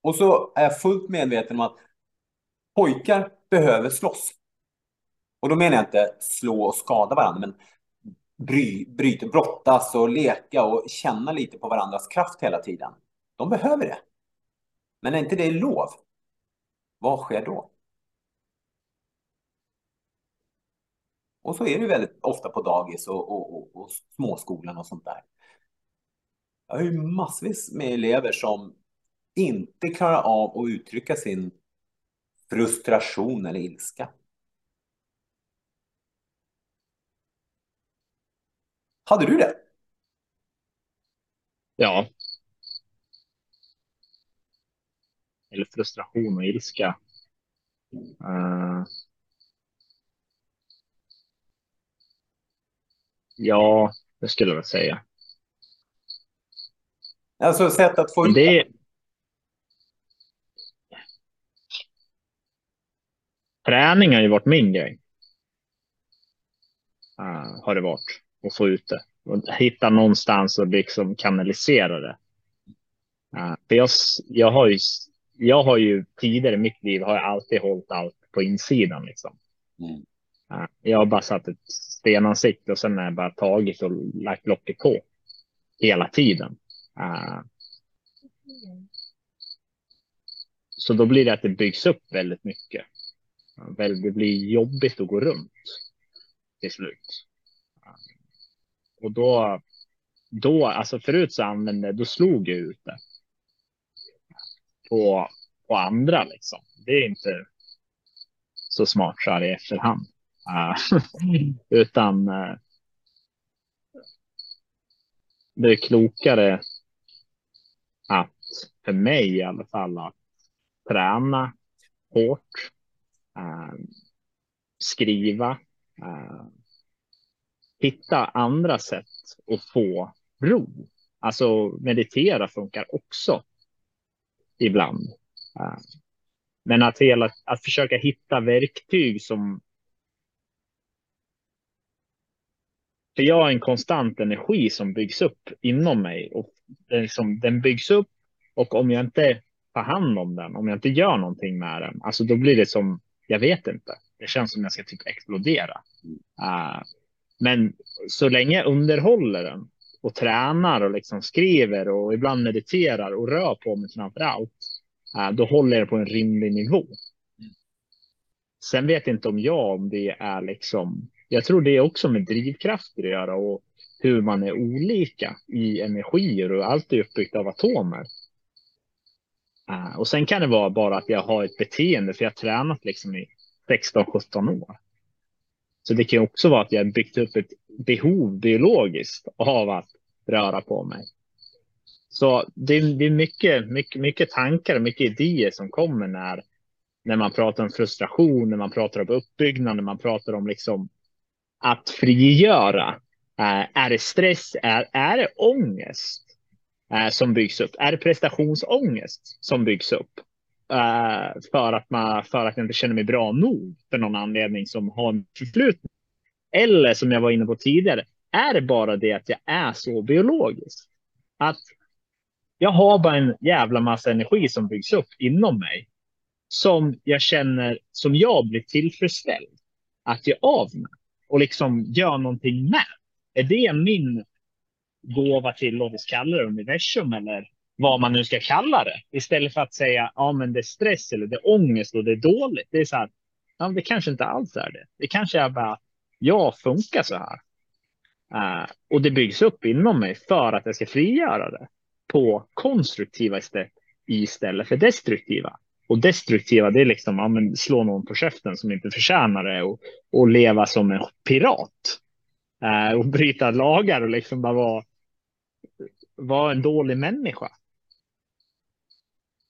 Och så är jag fullt medveten om att pojkar behöver slåss. Och då menar jag inte slå och skada varandra, men bry, bryta, brottas och leka och känna lite på varandras kraft hela tiden. De behöver det. Men är inte det lov, vad sker då? Och så är det väldigt ofta på dagis och, och, och, och småskolan och sånt där. Jag har ju massvis med elever som inte klarar av att uttrycka sin frustration eller ilska. Hade du det? Ja. Eller frustration och ilska. Uh, Ja, det skulle jag säga. Alltså sätt att få ut det. Träning har ju varit min grej. Uh, har det varit. och få ut det. Och hitta någonstans och liksom kanalisera det. Uh, för jag, jag, har ju, jag har ju tidigare i mitt liv har jag alltid hållit allt på insidan. Liksom. Mm. Uh, jag har bara satt ett stenansikte och sen har jag bara tagit och lagt locket på hela tiden. Så då blir det att det byggs upp väldigt mycket. Det blir jobbigt att gå runt till slut. Och då, då alltså förut så använde, då slog jag ut det. På, på andra liksom. Det är inte så smart så här i efterhand. Uh, utan uh, det är klokare att, för mig i alla fall, att träna hårt, Ehm, skriva, ehm, hitta andra sätt att få ro. Alltså meditera funkar också ibland. Ehm, men att, hela, att försöka hitta verktyg som För jag har en konstant energi som byggs upp inom mig och den, liksom, den byggs upp och om jag inte tar hand om den, om jag inte gör någonting med den, alltså då blir det som, jag vet inte, det känns som jag ska typ explodera. Uh, men så länge jag underhåller den och tränar och liksom skriver och ibland mediterar och rör på mig framför allt, uh, då håller jag det på en rimlig nivå. Sen vet inte om jag om det är liksom jag tror det är också med drivkrafter att göra och hur man är olika i energier och allt är uppbyggt av atomer. Eh, och sen kan det vara bara att jag har ett beteende för jag har tränat liksom i 16-17 år. Så det kan också vara att jag byggt upp ett behov biologiskt av att röra på mig. Så det, det är mycket, mycket, mycket tankar och mycket idéer som kommer när, när man pratar om frustration, när man pratar om uppbyggnad, när man pratar om liksom att frigöra. Eh, är det stress? Är, är det ångest Eh, som byggs upp? Är det prestationsångest som byggs upp? Eh, för, att man, för att jag inte känner mig bra nog för någon anledning som har en. Eller som jag var inne på tidigare, är det bara det att jag är så biologisk? Att jag har bara en jävla massa energi som byggs upp inom mig som jag känner som jag blir tillfredsställd att ge av med och liksom gör någonting med. Är det min gåva till, låt oss kalla det universum eller vad man nu ska kalla det. Istället för att säga, ja men det är stress eller det är ångest och det är dåligt. Det är så här, ja det kanske inte alls är det. Det kanske är bara, jag funkar så här. Uh, och det byggs upp inom mig för att jag ska frigöra det på konstruktiva istället, istället för destruktiva. Och destruktiva, det är liksom ja, men slå någon på käften som inte förtjänar det och, och leva som en pirat. Uh, och bryta lagar och liksom bara vara, vara en dålig människa.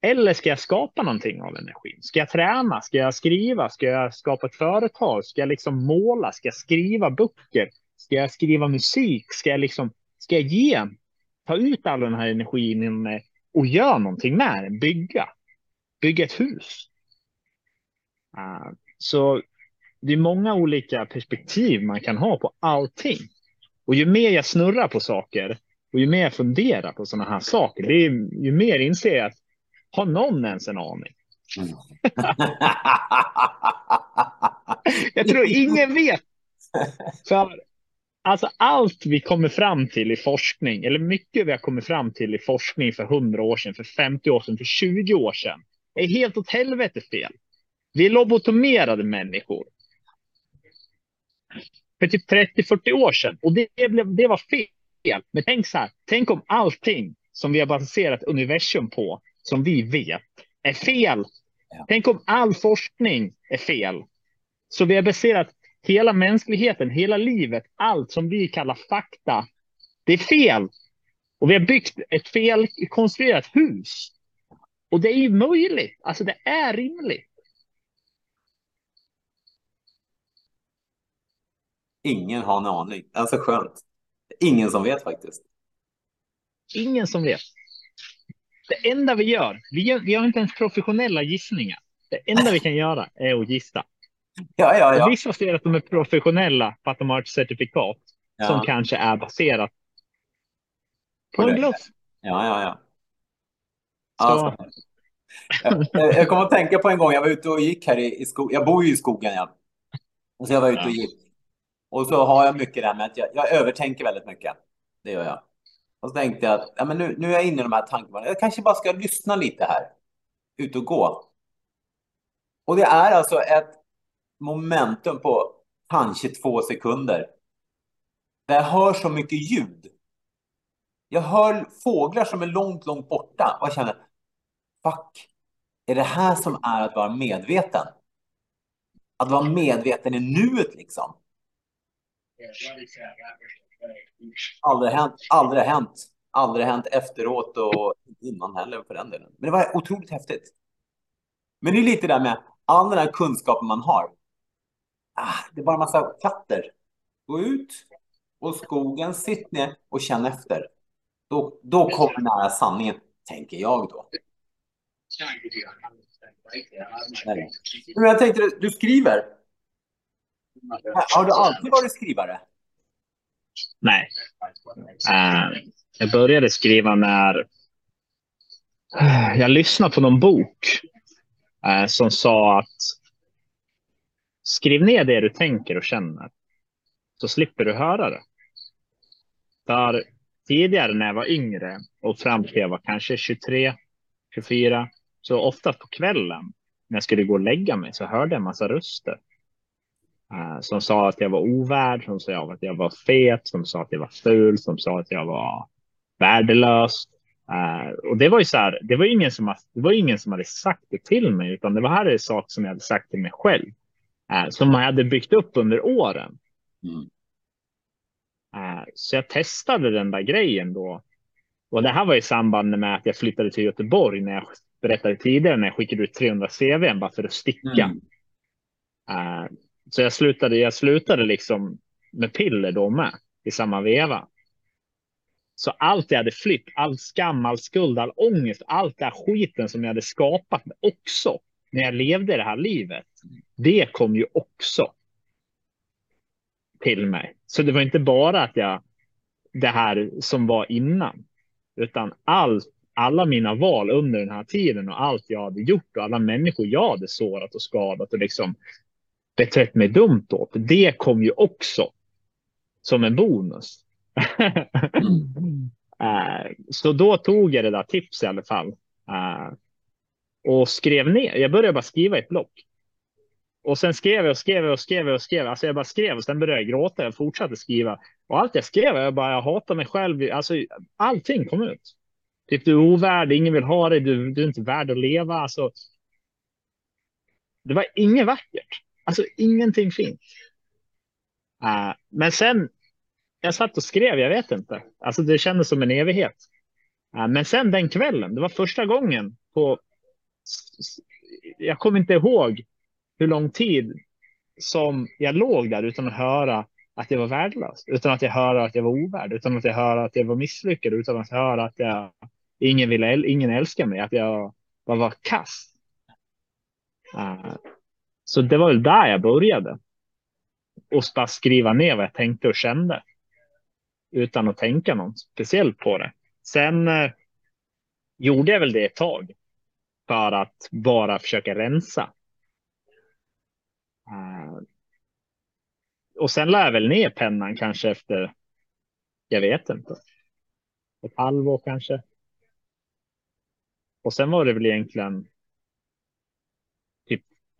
Eller ska jag skapa någonting av energin? Ska jag träna? Ska jag skriva? Ska jag skapa ett företag? Ska jag liksom måla? Ska jag skriva böcker? Ska jag skriva musik? Ska jag liksom, ska jag ge, ta ut all den här energin och göra någonting med den, bygga? bygga ett hus. Uh, så det är många olika perspektiv man kan ha på allting. Och ju mer jag snurrar på saker och ju mer jag funderar på sådana här saker, det är, ju mer inser jag att har någon ens en aning? Mm. jag tror ingen vet. För alltså allt vi kommer fram till i forskning, eller mycket vi har kommit fram till i forskning för 100 år sedan, för 50 år sedan, för 20 år sedan, är helt åt helvete fel. Vi är lobotomerade människor. För typ 30-40 år sedan. Och det, blev, det var fel. Men tänk så här. Tänk om allting som vi har baserat universum på, som vi vet, är fel. Ja. Tänk om all forskning är fel. Så vi har baserat hela mänskligheten, hela livet, allt som vi kallar fakta. Det är fel. Och vi har byggt ett felkonstruerat hus och det är ju möjligt. Alltså det är rimligt. Ingen har en aning. Alltså skönt. Ingen som vet faktiskt. Ingen som vet. Det enda vi gör, vi, gör, vi har inte ens professionella gissningar. Det enda vi kan göra är att gissa. Ja, ja, ja. vissa ser att de är professionella för att de har ett certifikat. ja. som kanske är baserat på en bluff. Ja, ja, ja. Alltså, jag, jag kommer att tänka på en gång, jag var ute och gick här i, i skogen. Jag bor ju i skogen, ja. Och så jag var ute och gick. Och så har jag mycket det här med att jag, jag övertänker väldigt mycket. Det gör jag. Och så tänkte jag att ja, men nu, nu är jag inne i de här tankarna. Jag kanske bara ska lyssna lite här. Ut och gå. Och det är alltså ett momentum på kanske två sekunder. Där jag hör så mycket ljud. Jag hör fåglar som är långt, långt borta och jag känner fuck, är det här som är att vara medveten? Att vara medveten i nuet liksom. Aldrig hänt, aldrig hänt, aldrig hänt efteråt och innan heller för den delen. Men det var otroligt häftigt. Men det är lite där med all den här kunskapen man har. Ah, det är bara en massa katter. Gå ut och skogen, sitt ner och känn efter. Då, då kommer nära sanningen, tänker jag då. Men jag tänkte, du skriver. Har du alltid varit skrivare? Nej. Uh, jag började skriva när eh, jag lyssnade på någon bok uh, som sa att skriv ner det du tänker och känner så slipper du höra det. För tidigare när jag var yngre och fram till jag var kanske 23, 24, så ofta på kvällen när jag skulle gå och lägga mig så hörde jag en massa röster. Uh, som sa att jag var ovärd, som sa att jag var fet, som sa att jag var ful, som sa att jag var värdelös. Uh, och det var ju så här, det var ingen som, det var ingen som hade sagt det till mig, utan det var här en sak som jag hade sagt till mig själv. Uh, som jag hade byggt upp under åren. Mm. så jag testade den där grejen då. Och det här var i samband med att jag flyttade till Göteborg när jag berättade tidigare när jag skickade ut 300 CV bara för att sticka. Mm. Så jag slutade, jag slutade liksom med piller då med i samma veva. Så allt jag hade flytt, all skam, all skuld, all ångest, allt det här skiten som jag hade skapat också när jag levde det här livet. Det kom ju också till mig. Så det var inte bara att jag det här som var innan, utan allt alla mina val under den här tiden och allt jag hade gjort och alla människor jag hade sårat och skadat och liksom betett mig dumt åt. Det kom ju också som en bonus. uh, så då tog jag det där tipset i alla fall. Uh, och skrev ner. Jag började bara skriva ett block. Och sen skrev jag och skrev och skrev och skrev. Alltså jag bara skrev och sen började jag gråta. Jag fortsatte skriva. Och allt jag skrev, jag bara, jag hatar mig själv. Alltså allting kom ut. Typ du är ovärd, ingen vill ha dig, du, du är inte värd att leva. Alltså, det var inget vackert. Alltså ingenting fint. Uh, ah, men sen, jag satt och skrev, jag vet inte. Alltså det kändes som en evighet. Uh, men sen den kvällen, det var första gången på, jag kommer inte ihåg hur lång tid som jag låg där utan att höra att jag var värdelös, utan att jag hörde att jag var ovärd, utan att jag hörde att jag var misslyckad, utan att jag hörde att jag ingen ville, ingen älskar mig, att jag bara var kass. Uh, så det var väl där jag började. Och bara skriva ner vad jag tänkte och kände. Utan att tänka något speciellt på det. Sen eh, gjorde jag väl det ett tag. För att bara försöka rensa. Uh, och sen lär jag väl ner pennan kanske efter, jag vet inte, ett halvår kanske. Och sen var det väl egentligen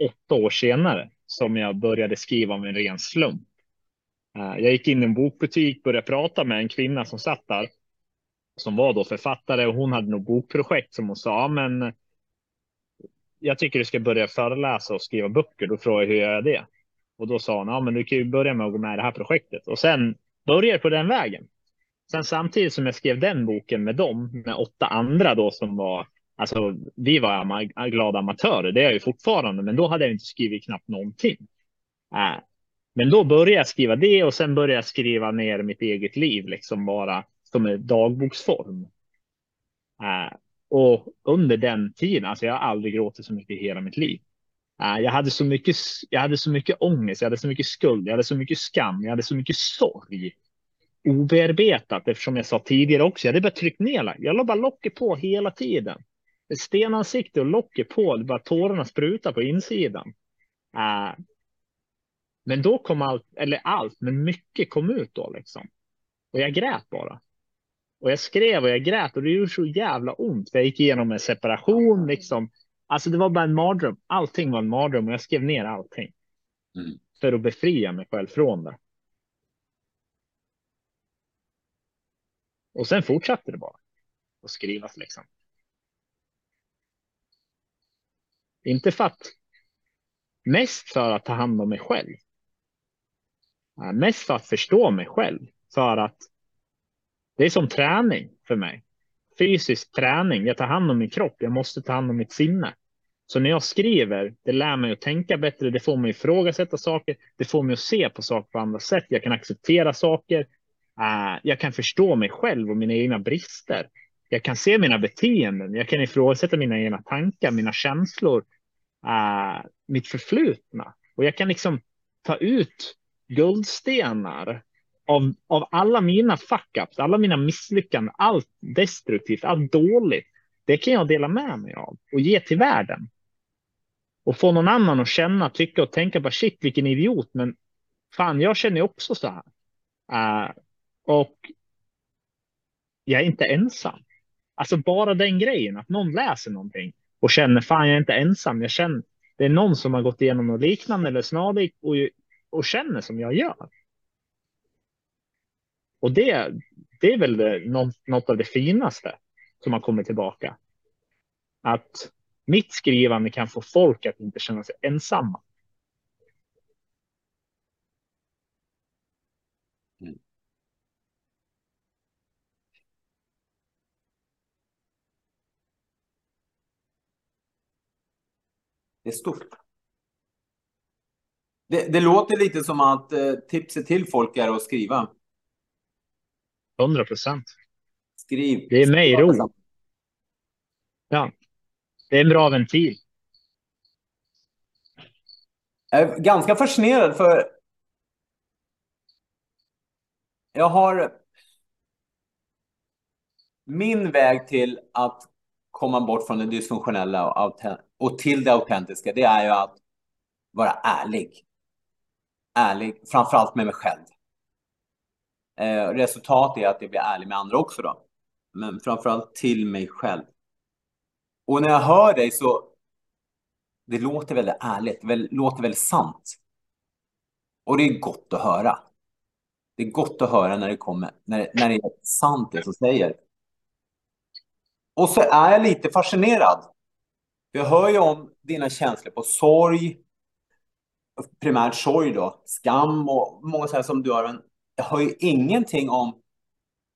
åtta år senare som jag började skriva om en ren slump. Eh, jag gick in i en bokbutik, började prata med en kvinna som satt där. Som var då författare och hon hade nog bokprojekt som hon sa, men jag tycker du ska börja föreläsa och skriva böcker. Då frågade jag hur jag gör det? Och då sa hon, ja men du kan ju börja med att gå med i det här projektet. Och sen började på den vägen. Sen samtidigt som jag skrev den boken med dem, med åtta andra då som var Alltså, vi var ama glada amatörer, det är jag ju fortfarande, men då hade jag inte skrivit knappt någonting. Äh. Men då började jag skriva det och sen började jag skriva ner mitt eget liv, liksom bara som en dagboksform. Äh. Och under den tiden, alltså jag har aldrig gråtit så mycket i hela mitt liv. Äh, jag hade så mycket, jag hade så mycket ångest, jag hade så mycket skuld, jag hade så mycket skam, jag hade så mycket sorg. obearbetat eftersom jag sa tidigare också. Jag hade bara tryckt ner. Jag la bara locket på hela tiden. Ett stenansikte och locket på. Det bara tårarna sprutar på insidan. Uh, men då kom allt, eller allt, men mycket kom ut då liksom. Och jag grät bara. Och jag skrev och jag grät och det gjorde så jävla ont. Jag gick igenom en separation liksom. Alltså det var bara en mardröm. Allting var en mardröm och jag skrev ner allting. Mm. För att befria mig själv från det. Och sen fortsatte det bara. Att skrivas liksom. Inte för att. Mest för att ta hand om mig själv. Mest för att förstå mig själv. För att det är som träning för mig. Fysisk träning. Jag tar hand om min kropp. Jag måste ta hand om mitt sinne. Så när jag skriver, det lär mig att tänka bättre. Det får mig att ifrågasätta saker. Det får mig att se på saker på andra sätt. Jag kan acceptera saker. Ah, jag kan förstå mig själv och mina egna brister. Jag kan se mina beteenden. Jag kan ifrågasätta mina egna tankar, mina känslor, uh, mitt förflutna. Och jag kan liksom ta ut guldstenar av, av alla mina fuck-ups, alla mina misslyckanden, allt destruktivt, allt dåligt. Det kan jag dela med mig av och ge till världen. Och få någon annan att känna, tycka och tänka bara shit vilken idiot, men fan, jag känner också så här. Uh, och jag är inte ensam. Alltså bara den grejen att någon läser någonting och känner fan jag är inte ensam. Jag känner det är någon som har gått igenom något liknande eller snarlikt och, och känner som jag gör. Och det, det är väl det, något av det finaste som har kommit tillbaka. Att mitt skrivande kan få folk att inte känna sig ensamma. Det är stort. Det, det låter lite som att eh, tipset till folk är att skriva. 100 procent. Skriv. Det är mig ro. Ja, det är en bra ventil. Jag är ganska fascinerad för jag har min väg till att komma bort från det dysfunktionella och till det autentiska, det är ju att vara ärlig. Ärlig, framförallt med mig själv. Eh, resultatet är att jag blir ärlig med andra också då. Men framförallt till mig själv. Och när jag hör dig så det låter väldigt ärligt, det låter väldigt sant. Och det är gott att höra. Det är gott att höra när det kommer, när, när det är sant det som säger. Och så är jag lite fascinerad. Jag hör ju om dina känslor på sorg, primärt sorg då, skam och många saker som du har. Men jag hör ju ingenting om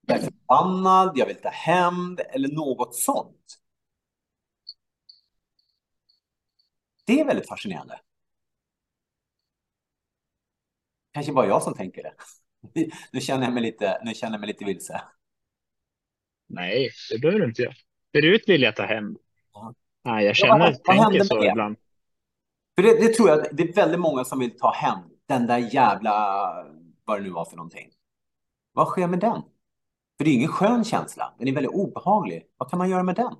jag är förbannad, jag vill ta hämnd eller något sånt. Det är väldigt fascinerande. Kanske bara jag som tänker det. Nu känner jag mig lite, nu känner jag mig lite vilse. Nej, det behöver du inte göra. Förut vill jag ta hem. Ja. Nej, jag känner, ja, vad, tänker så ibland. För det, det, tror jag, det är väldigt många som vill ta hem den där jävla, vad det nu var för någonting. Vad sker med den? För det är ingen skön känsla. Den är väldigt obehaglig. Vad kan man göra med den?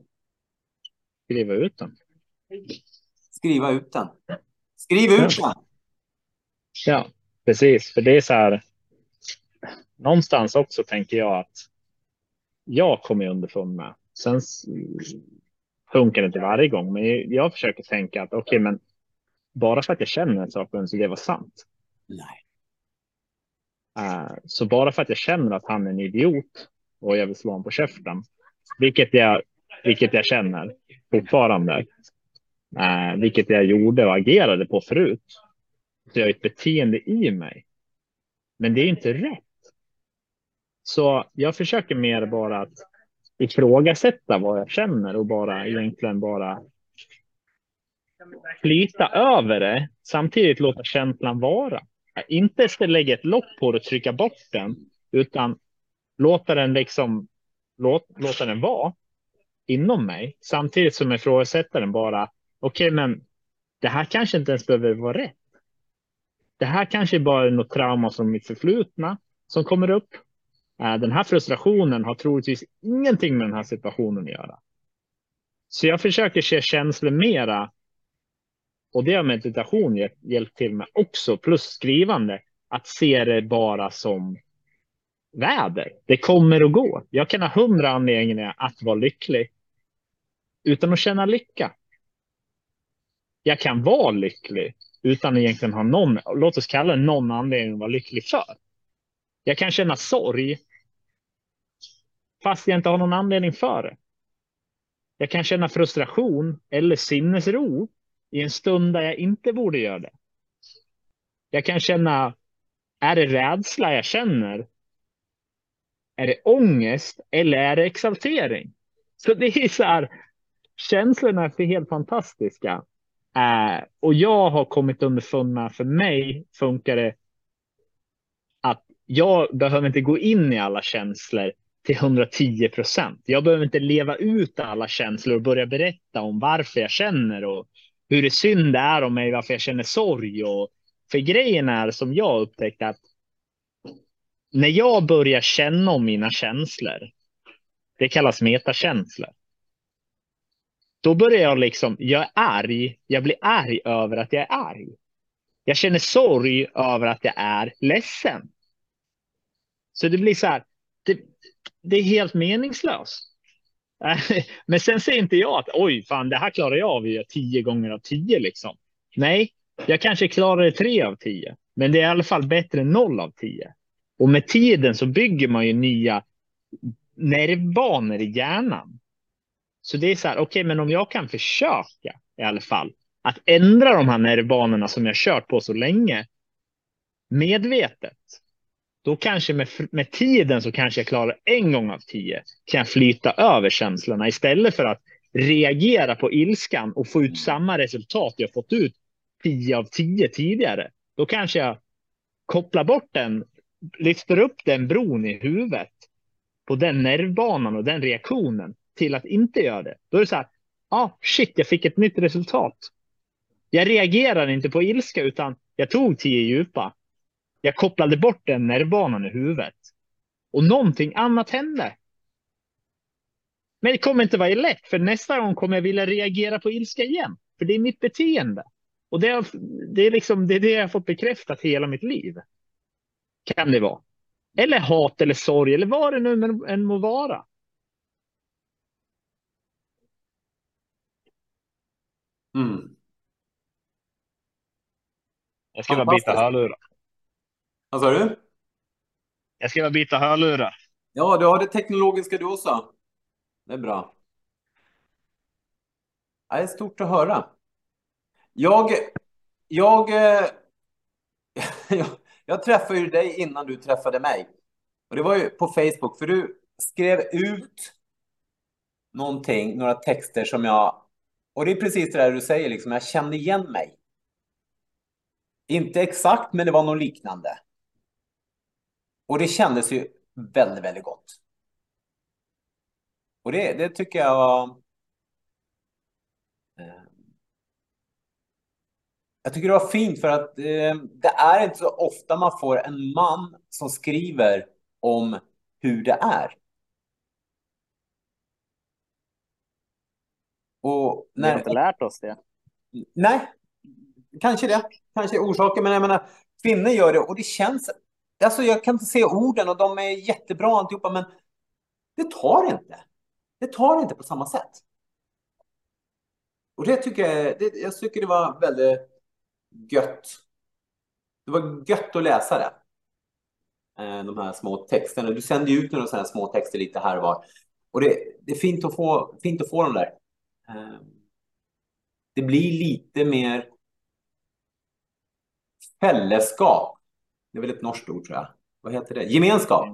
Skriva ut den. Skriva ut den. Skriv ut den. Ja, precis. För det är så här. Någonstans också tänker jag att jag kommer underfund med. Sen funkar det inte varje gång, men jag försöker tänka att okej, okay, men bara för att jag känner en sak så det var sant. Nej. Uh, så bara för att jag känner att han är en idiot och jag vill slå honom på käften, vilket jag, vilket jag känner fortfarande, uh, vilket jag gjorde och agerade på förut. Så jag har ett beteende i mig. Men det är inte rätt. Så jag försöker mer bara att ifrågasätta vad jag känner och bara egentligen bara flyta över det. Samtidigt låta känslan vara. Inte lägga ett lock på det och trycka bort den, utan låta den liksom låt, låta den vara inom mig. Samtidigt som ifrågasätta den bara. Okej, okay, men det här kanske inte ens behöver vara rätt. Det här kanske bara är något trauma som mitt förflutna som kommer upp. Eh, den här frustrationen har troligtvis ingenting med den här situationen att göra. Så jag försöker se känslor mera. Och det har meditation hjälpt till med också, plus skrivande. Att se det bara som väder. Det kommer och går. Jag kan ha hundra anledningar att vara lycklig utan att känna lycka. Jag kan vara lycklig utan egentligen ha någon, låt oss kalla det någon anledning att vara lycklig för. Jag kan känna sorg fast jag inte har någon anledning för det. Jag kan känna frustration eller sinnesro i en stund där jag inte borde göra det. Jag kan känna, är det rädsla jag känner? Är det ångest eller är det exaltering? Så det är så här, känslorna är helt fantastiska. Eh, och jag har kommit underfund med, för mig funkar det jag behöver inte gå in i alla känslor till 110 procent. Jag behöver inte leva ut alla känslor och börja berätta om varför jag känner och hur det synd det är om mig, varför jag känner sorg. Och, för grejen är som jag upptäckt att när jag börjar känna om mina känslor, det kallas metakänslor. Då börjar jag liksom, jag är arg, jag blir arg över att jag är arg. Jag känner sorg över att jag är ledsen. Så det blir så här, det, det är helt meningslöst. Men sen säger inte jag att oj, fan, det här klarar jag av tio gånger av tio liksom. Nej, jag kanske klarar det tre av tio, men det är i alla fall bättre än noll av tio. Och med tiden så bygger man ju nya nervbanor i hjärnan. Så det är så här, okej, okay, men om jag kan försöka i alla fall att ändra de här nervbanorna som jag kört på så länge medvetet då kanske med, med tiden så kanske jag klarar en gång av tio kan jag flyta över känslorna istället för att reagera på ilskan och få ut samma resultat jag fått ut tio av tio tidigare. Då kanske jag kopplar bort den, lyfter upp den bron i huvudet på den nervbanan och den reaktionen till att inte göra det. Då är det så här, ah, shit, jag fick ett nytt resultat. Jag reagerar inte på ilska utan jag tog tio djupa jag kopplade bort den nervbanan i huvudet. Och någonting annat hände. Men det kommer inte vara lätt, för nästa gång kommer jag vilja reagera på ilska igen. För det är mitt beteende. Och det, är, det, är liksom, det är det jag har fått bekräftat hela mitt liv. Kan det vara. Eller hat eller sorg eller vad det nu än må vara. Mm. Jag ska bara byta hörlurar. Vad sa du? Jag ska bara byta hörlurar. Ja, du har det teknologiska du också. Det är bra. Det är stort att höra. Jag, jag, jag, jag träffade ju dig innan du träffade mig. Och det var ju på Facebook, för du skrev ut någonting, några texter som jag... Och det är precis det där du säger, liksom, jag kände igen mig. Inte exakt, men det var något liknande. Och det kändes ju väldigt, väldigt gott. Och det, det tycker jag var... Eh, jag tycker det var fint för att eh, det är inte så ofta man får en man som skriver om hur det är. Och när... Vi har inte lärt oss det. Nej, kanske det. Kanske orsaken, men jag menar, kvinnor gör det och det känns Alltså jag kan inte se orden och de är jättebra alltihopa, men det tar inte. Det tar inte på samma sätt. Och det tycker jag, det, jag tycker det var väldigt gött. Det var gött att läsa det. Eh, de här små texterna. Du sände ju ut några sådana små texter lite här och var. Och det, det är fint att få, fint att få dem där. Eh, det blir lite mer fälleskap det är väl ett norskt ord tror jag. Vad heter det? Gemenskap.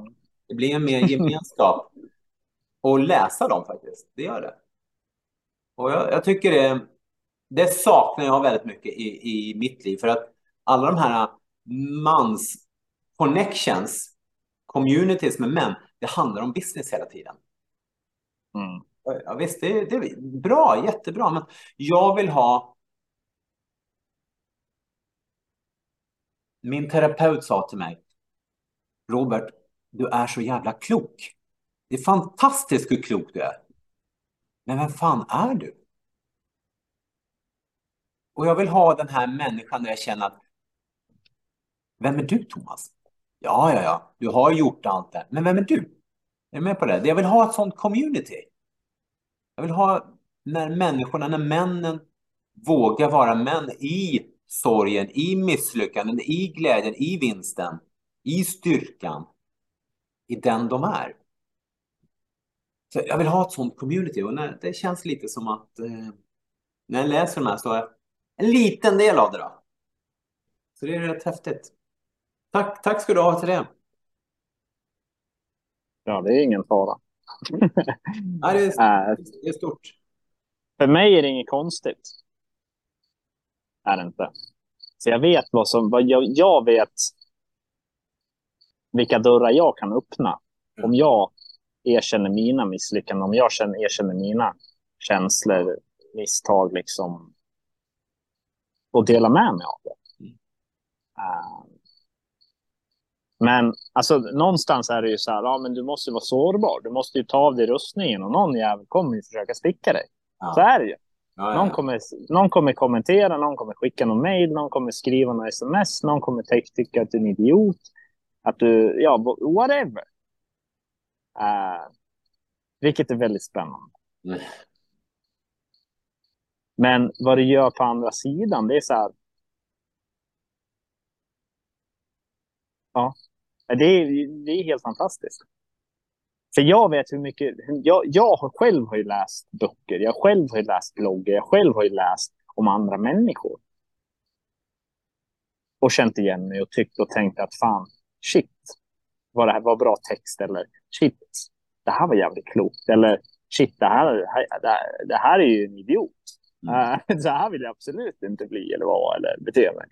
Det blir en mer gemenskap. och läsa dem faktiskt. Det gör det. Och jag, jag, tycker det, det saknar jag väldigt mycket i, i mitt liv. För att alla de här mans connections, communities med män, det handlar om business hela tiden. Mm. Ja, visst, det, det är bra, jättebra. Men jag vill ha Min terapeut sa till mig, Robert, du är så jävla klok. Det är fantastiskt hur klok du är. Men vem fan är du? Och jag vill ha den här människan där jag känner att vem är du Thomas? Ja, ja, ja, du har gjort allt det. Men vem är du? Är du med på det? Jag vill ha ett sånt community. Jag vill ha när människorna, när männen vågar vara män i sorgen, i misslyckanden, i glädjen, i vinsten, i styrkan, i den de är. Så jag vill ha ett sånt community och när, det känns lite som att eh, när jag läser de här så är jag en liten del av det då. Så det är rätt häftigt. Tack, tack ska du ha till det. Ja, det är ingen fara. Nej, det, är, det är stort. För mig är det inget konstigt. Är det inte. Så jag vet vad som, vad jag, jag vet vilka dörrar jag kan öppna. Om jag erkänner mina misslyckanden, om jag känner, erkänner mina känslor, misstag liksom. Och delar med mig av det. Uh, men alltså någonstans är det ju så här, ja men du måste vara sårbar. Du måste ju ta av dig rustningen och någon jävel kommer ju försöka sticka dig. Ja. Så är det ju. Ja, någon, kommer, någon kommer kommentera, någon kommer skicka någon mail, någon kommer skriva någon sms, någon kommer tycka att du är en idiot. Att du, ja, whatever. Uh, vilket är väldigt spännande. Mm. Men vad det gör på andra sidan, det är så här. Ja, det är, det är helt fantastiskt. För jag vet hur mycket, jag, jag har själv har ju läst böcker, jag själv har ju läst bloggar, jag själv har ju läst om andra människor. Och känt igen mig och tyckt och tänkt att fan, shit, vad det här var bra text eller shit, det här var jävligt klokt eller shit, det här, det här, det här är ju en idiot. Mm. Uh, så här vill jag absolut inte bli eller vara eller bete mig.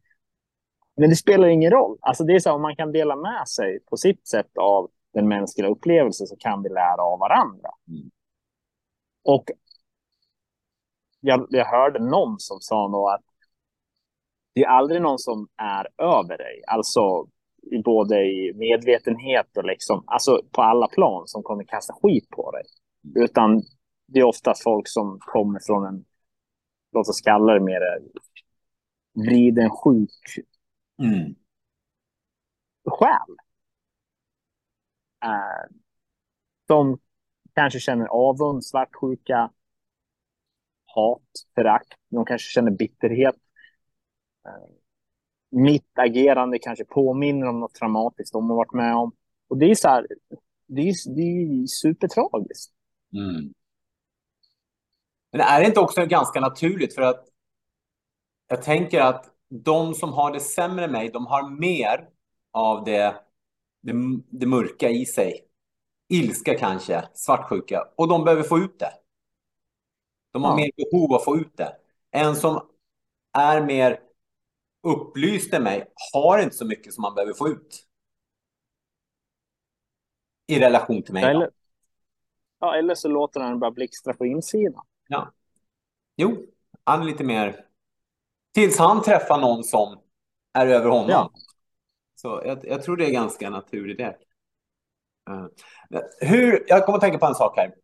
Men det spelar ingen roll. Alltså det är så om man kan dela med sig på sitt sätt av den mänskliga upplevelsen så kan vi lära av varandra. Mm. Och jag, jag hörde någon som sa nog att det är aldrig någon som är över dig. Alltså både i medvetenhet och liksom, alltså på alla plan som kommer kasta skit på dig. Mm. Utan det är oftast folk som kommer från en, låt oss kalla det mer vriden sjuk mm. själ. Eh, de kanske känner avund, svartsjuka, hat, förakt. De kanske känner bitterhet. Eh, mitt agerande kanske påminner om något traumatiskt de har varit med om. Och det är så här, det är, det är supertragiskt. Mm. Men är det inte också ganska naturligt för att jag tänker att de som har det sämre än mig, de har mer av det det, det mörka i sig. Ilska kanske, svartsjuka. Och de behöver få ut det. De har ja. mer behov av att få ut det. En som är mer upplyst än mig har inte så mycket som man behöver få ut. I relation till mig. Eller, ja, eller så låter han bara blixtra på insidan. Ja. Jo, han är lite mer... Tills han träffar någon som är över honom. Ja. Så jag, jag tror det är ganska naturligt. Det. Uh, hur, jag kommer att tänka på en sak här.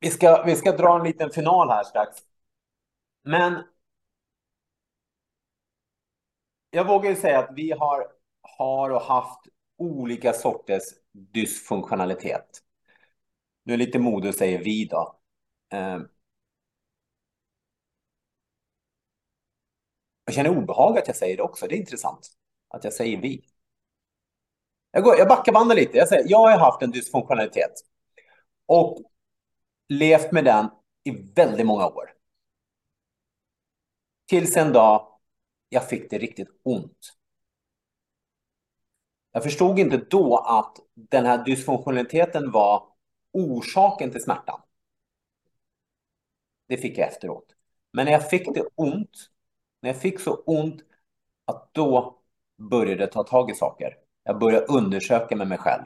Vi ska, vi ska dra en liten final här strax. Men jag vågar ju säga att vi har, har och haft olika sorters dysfunktionalitet. Nu är lite mode att säga vi då. Uh, jag känner obehag att jag säger det också. Det är intressant att jag säger vi. Jag, går, jag backar bandet lite. Jag, säger, jag har haft en dysfunktionalitet och levt med den i väldigt många år. Tills en dag jag fick det riktigt ont. Jag förstod inte då att den här dysfunktionaliteten var orsaken till smärtan. Det fick jag efteråt. Men när jag fick det ont, när jag fick så ont att då började ta tag i saker. Jag började undersöka med mig själv.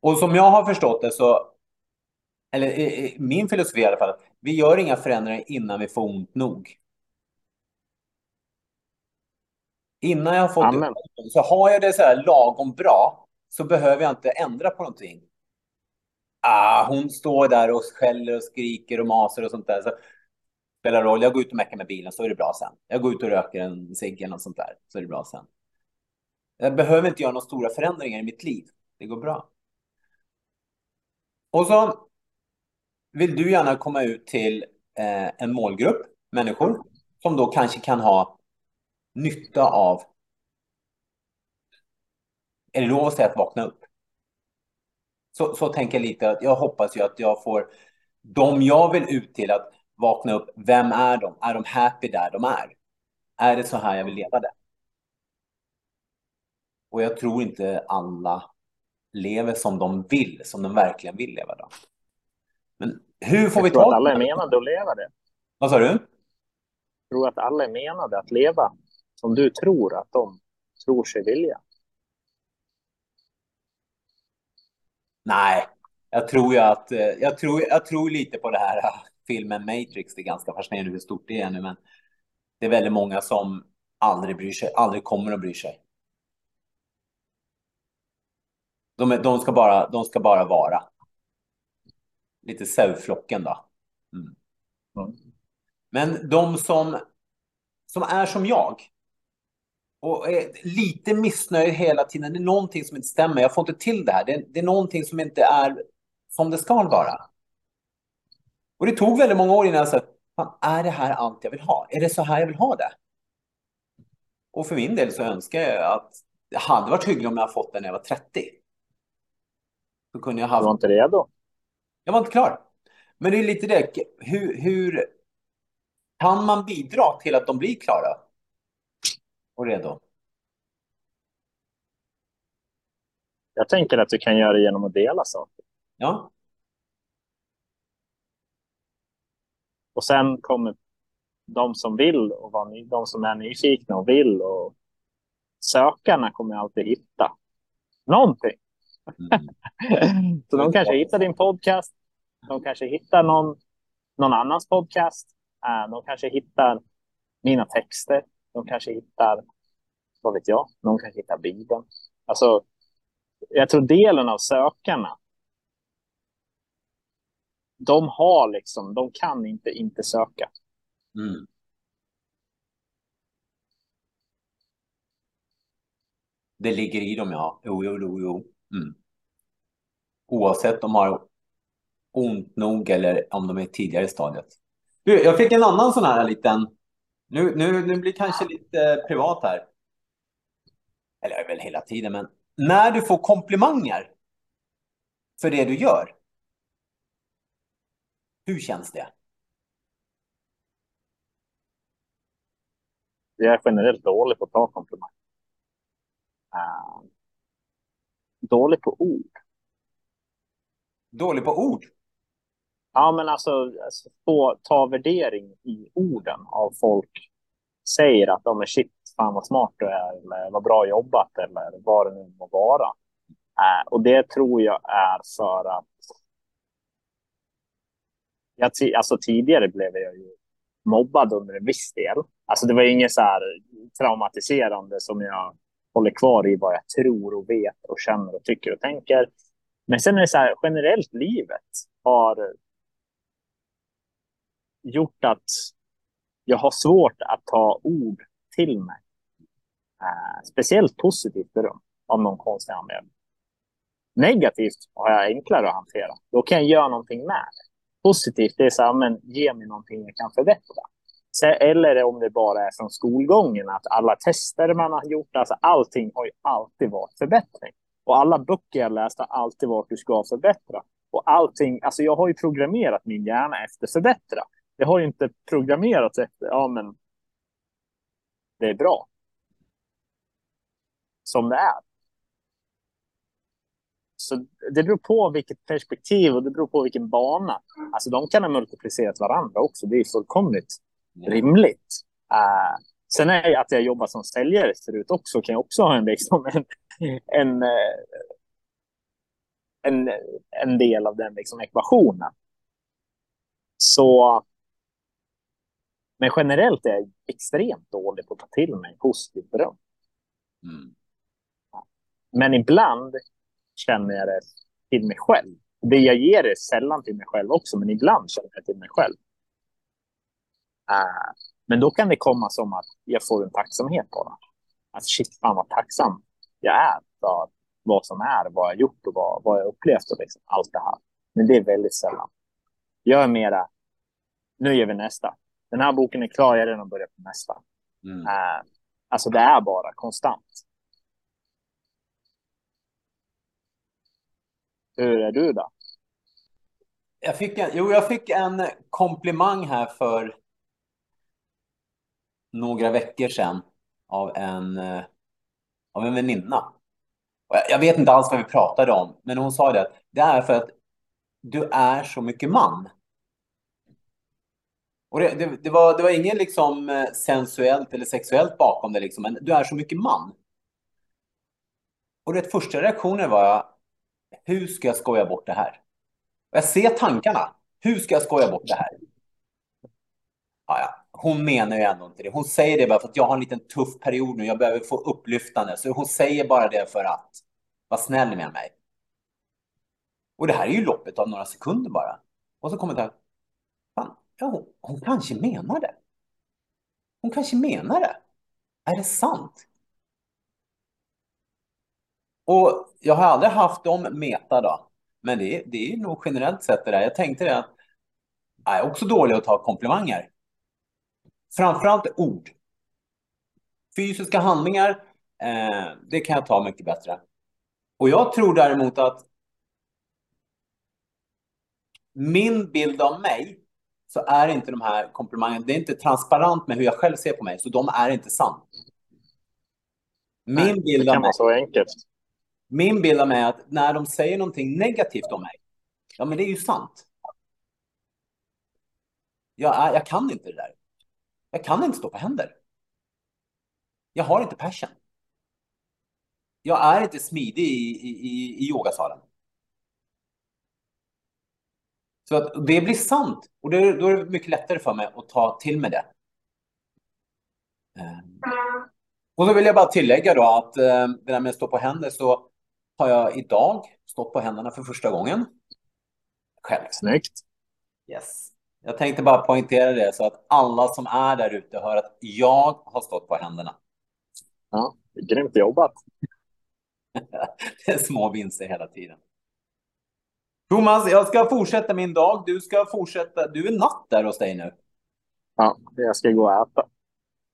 Och som jag har förstått det så, eller min filosofi i alla fall, vi gör inga förändringar innan vi får ont nog. Innan jag har fått Amen. det, så har jag det så här lagom bra så behöver jag inte ändra på någonting. Ah, hon står där och skäller och skriker och maser och sånt där. Så spelar roll. Jag går ut och mäcker med bilen så är det bra sen. Jag går ut och röker en cigg eller något sånt där så är det bra sen. Jag behöver inte göra några stora förändringar i mitt liv. Det går bra. Och så vill du gärna komma ut till eh, en målgrupp människor som då kanske kan ha nytta av är det lov att säga att vakna upp? Så, så tänker jag lite. Jag hoppas ju att jag får de jag vill ut till att vakna upp. Vem är de? Är de happy där de är? Är det så här jag vill leva det? Och jag tror inte alla lever som de vill, som de verkligen vill leva då. Men hur får jag vi tror att alla är menade att leva det. Vad sa du? Jag tror att alla är menade att leva som du tror att de tror sig vilja. Nej, jag tror ju att eh, jag tror, jag tror lite på det här filmen Matrix. Det är ganska fascinerande hur stort det är nu, men det är väldigt många som aldrig bryr sig, aldrig kommer att bry sig. De, är, de, ska, bara, de ska bara vara. Lite sävflocken då. Mm. Mm. Men de som, som är som jag och är lite missnöjd hela tiden. Det är någonting som inte stämmer. Jag får inte till det här. Det är, det är någonting som inte är som det ska vara. Och det tog väldigt många år innan jag sa, är det här allt jag vill ha? Är det så här jag vill ha det? Och för min del så önskar jag att det hade varit hyggligt om jag fått det när jag var 30. Så kunde jag haft... Du var inte redo? Jag var inte klar. Men det är lite det, hur, hur kan man bidra till att de blir klara och redo? Jag tänker att du kan göra det genom att dela saker. Ja. Och sen kommer de som vill och de som är nyfikna och vill och sökarna kommer alltid hitta någonting. Mm. så de kanske hittar din podcast. De kanske hittar någon, någon annans podcast. Äh, de kanske hittar mina texter. De kanske hittar, vad vet jag, någon kanske hittar Bibeln. Alltså, jag tror delen av sökarna de har liksom, de kan inte inte söka. Mm. Det ligger i dem, ja. Jo, jo, jo, jo. Mm. Oavsett om de har ont nog eller om de är tidigare i stadiet. Du, jag fick en annan sån här liten... Nu, nu, nu blir det kanske lite privat här. Eller väl hela tiden, men när du får komplimanger för det du gör. Hur känns det? Jag är generellt dålig på att ta komplimanger. Uh, dålig på ord. Dålig på ord? Ja, men alltså, alltså få ta värdering i orden av folk säger att de är shit, fan vad smart du är eller vad bra jobbat eller vad det nu må vara. Uh, och det tror jag är för att jag, alltså tidigare blev jag ju mobbad under en viss del. Alltså det var inget så här traumatiserande som jag håller kvar i vad jag tror och vet och känner och tycker och tänker. Men sen är det så här generellt livet har gjort att jag har svårt att ta ord till mig. Eh, speciellt positivt beröm av någon konstig anledning. Negativt har jag enklare att hantera. Då kan jag göra någonting med det positivt, det är så här, men ge mig någonting jag kan förbättra. Så, eller om det bara är från skolgången, att alla tester man har gjort, alltså allting har ju alltid varit förbättring. Och alla böcker jag läst har alltid varit du ska förbättra. Och allting, alltså jag har ju programmerat min hjärna efter förbättra. Jag har ju inte programmerat efter, ja men det är bra. Som det är. Så det beror på vilket perspektiv och det beror på vilken bana. Alltså de kan ha multiplicerat varandra också. Det är fullkomligt rimligt. Uh, sen är att jag jobbar som säljare förut också kan jag också ha en, liksom, en, en, eh, en, en del av den liksom, ekvationen. Så men generellt är jag extremt dålig på att ta till mig positivt beröm. Mm. Men ibland känner jag det till mig själv. Det jag ger är sällan till mig själv också, men ibland känner jag det till mig själv. Uh, men då kan det komma som att jag får en tacksamhet på det. Att shit, fan vad tacksam jag är för vad som är, vad jag gjort och vad, vad jag upplevt och liksom allt det här. Men det är väldigt sällan. Jag är mera, nu gör vi nästa. Den här boken är klar, jag är redan börjat på nästa. Mm. Uh, alltså det är bara konstant. Hur är du då? Jag fick en, jo, jag fick en komplimang här för några veckor sedan av en, eh, av en väninna. Jag vet inte alls vad vi pratade om, men hon sa det att det är för att du är så mycket man. Och det, det, det var, det var inget liksom eh, sensuellt eller sexuellt bakom det, liksom, men du är så mycket man. Och det första reaktionen var, jag hur ska jag skoja bort det här? Jag ser tankarna. Hur ska jag skoja bort det här? Ja, ja. Hon menar ju ändå inte det. Hon säger det bara för att jag har en liten tuff period nu. Jag behöver få upplyftande. Så hon säger bara det för att vara snäll med mig. Och det här är ju loppet av några sekunder bara. Och så kommer det här. Fan, ja, hon, hon kanske menar det. Hon kanske menar det. Är det sant? Och jag har aldrig haft dem meta då. Men det, det är nog generellt sett det där. Jag tänkte det att jag är också dålig att ta komplimanger. Framförallt ord. Fysiska handlingar, eh, det kan jag ta mycket bättre. Och jag tror däremot att min bild av mig så är inte de här komplimangerna, det är inte transparent med hur jag själv ser på mig, så de är inte sant. Min Nej, bild det kan vara så enkelt. Min bild av mig är att när de säger någonting negativt om mig, ja men det är ju sant. Jag, jag kan inte det där. Jag kan inte stå på händer. Jag har inte passion. Jag är inte smidig i, i, i yogasalen. Så att det blir sant och då är det mycket lättare för mig att ta till mig det. Ehm. Och så vill jag bara tillägga då att eh, det där med att stå på händer så har jag idag stått på händerna för första gången. Själv. Snyggt. Yes. Jag tänkte bara poängtera det så att alla som är där ute hör att jag har stått på händerna. Ja, grymt jobbat. det är små vinster hela tiden. Thomas, jag ska fortsätta min dag. Du ska fortsätta. Du är natt där hos dig nu. Ja, jag ska gå och äta.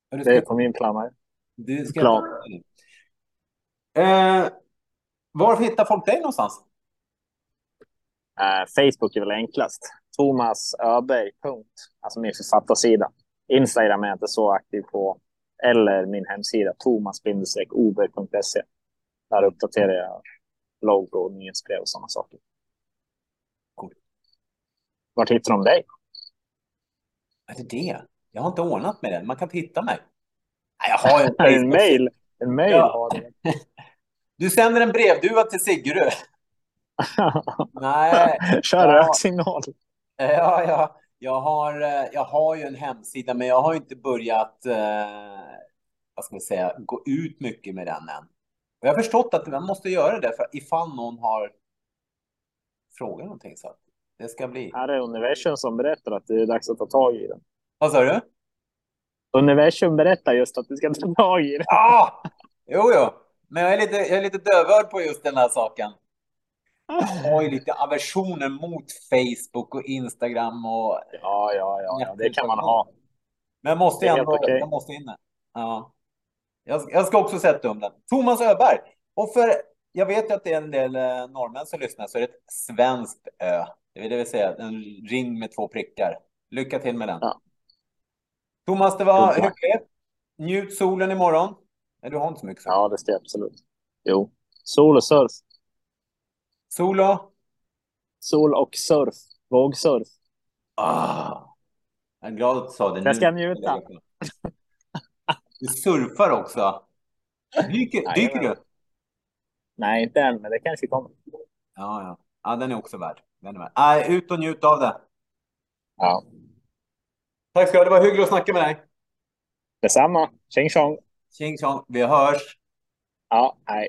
Ska... Det är på min plan. Du ska plan. Eh, var hittar folk dig någonstans? Uh, Facebook är väl enklast. Thomas Öberg. Alltså min författarsida. Instagram är jag inte så aktiv på. Eller min hemsida thomas-oberg.se. Där uppdaterar jag logo, nyhetsbrev och sådana saker. Cool. Vart hittar de dig? Är det det? Jag har inte ordnat med det. Man kan inte hitta mig. Jag har en, en mail. En mail ja. har du. Du sänder en brevduva till Siggerud. Nej. Kör röksignal. Ja, ja. Jag har, eh, jag har ju en hemsida, men jag har inte börjat eh, vad ska man säga, gå ut mycket med den än. Och jag har förstått att man måste göra det för ifall någon har frågat någonting så att det ska bli. Här är universum som berättar att det är dags att ta tag i den. Vad sa du? Universum berättar just att du ska ta tag i den. Ja, jo, jo. Men jag är lite, jag är lite dövörd på just den här saken. Jag har ju lite aversioner mot Facebook och Instagram och... Ja, ja, ja, ja det kan man ha. Men jag måste ändå, okay. jag måste in Ja. Jag, jag ska också sätta um den. Thomas Öberg. Och för, jag vet ju att det är en del eh, norrmän som lyssnar, så är det ett svenskt ö. Det vill säga en ring med två prickar. Lycka till med den. Ja. Thomas, det var hyggligt. Njut solen imorgon. Nej, du har inte så mycket sol. Ja, det ska jag absolut. Jo, sol och surf. Sol och? Sol och surf. Vågsurf. Ah, jag är glad att du sa det. Jag ska njuta. Du surfar också. Dyker, dyker du? Nej, inte än, men det kanske kommer. Ja, ja. ja den är också värd. Den är värd. Nej, ut och njut av det. Ja. Tack ska du ha. Det var hyggligt att snacka med dig. Detsamma. Tjing tjong. Tjing tjong. Vi hörs. Ja, hej.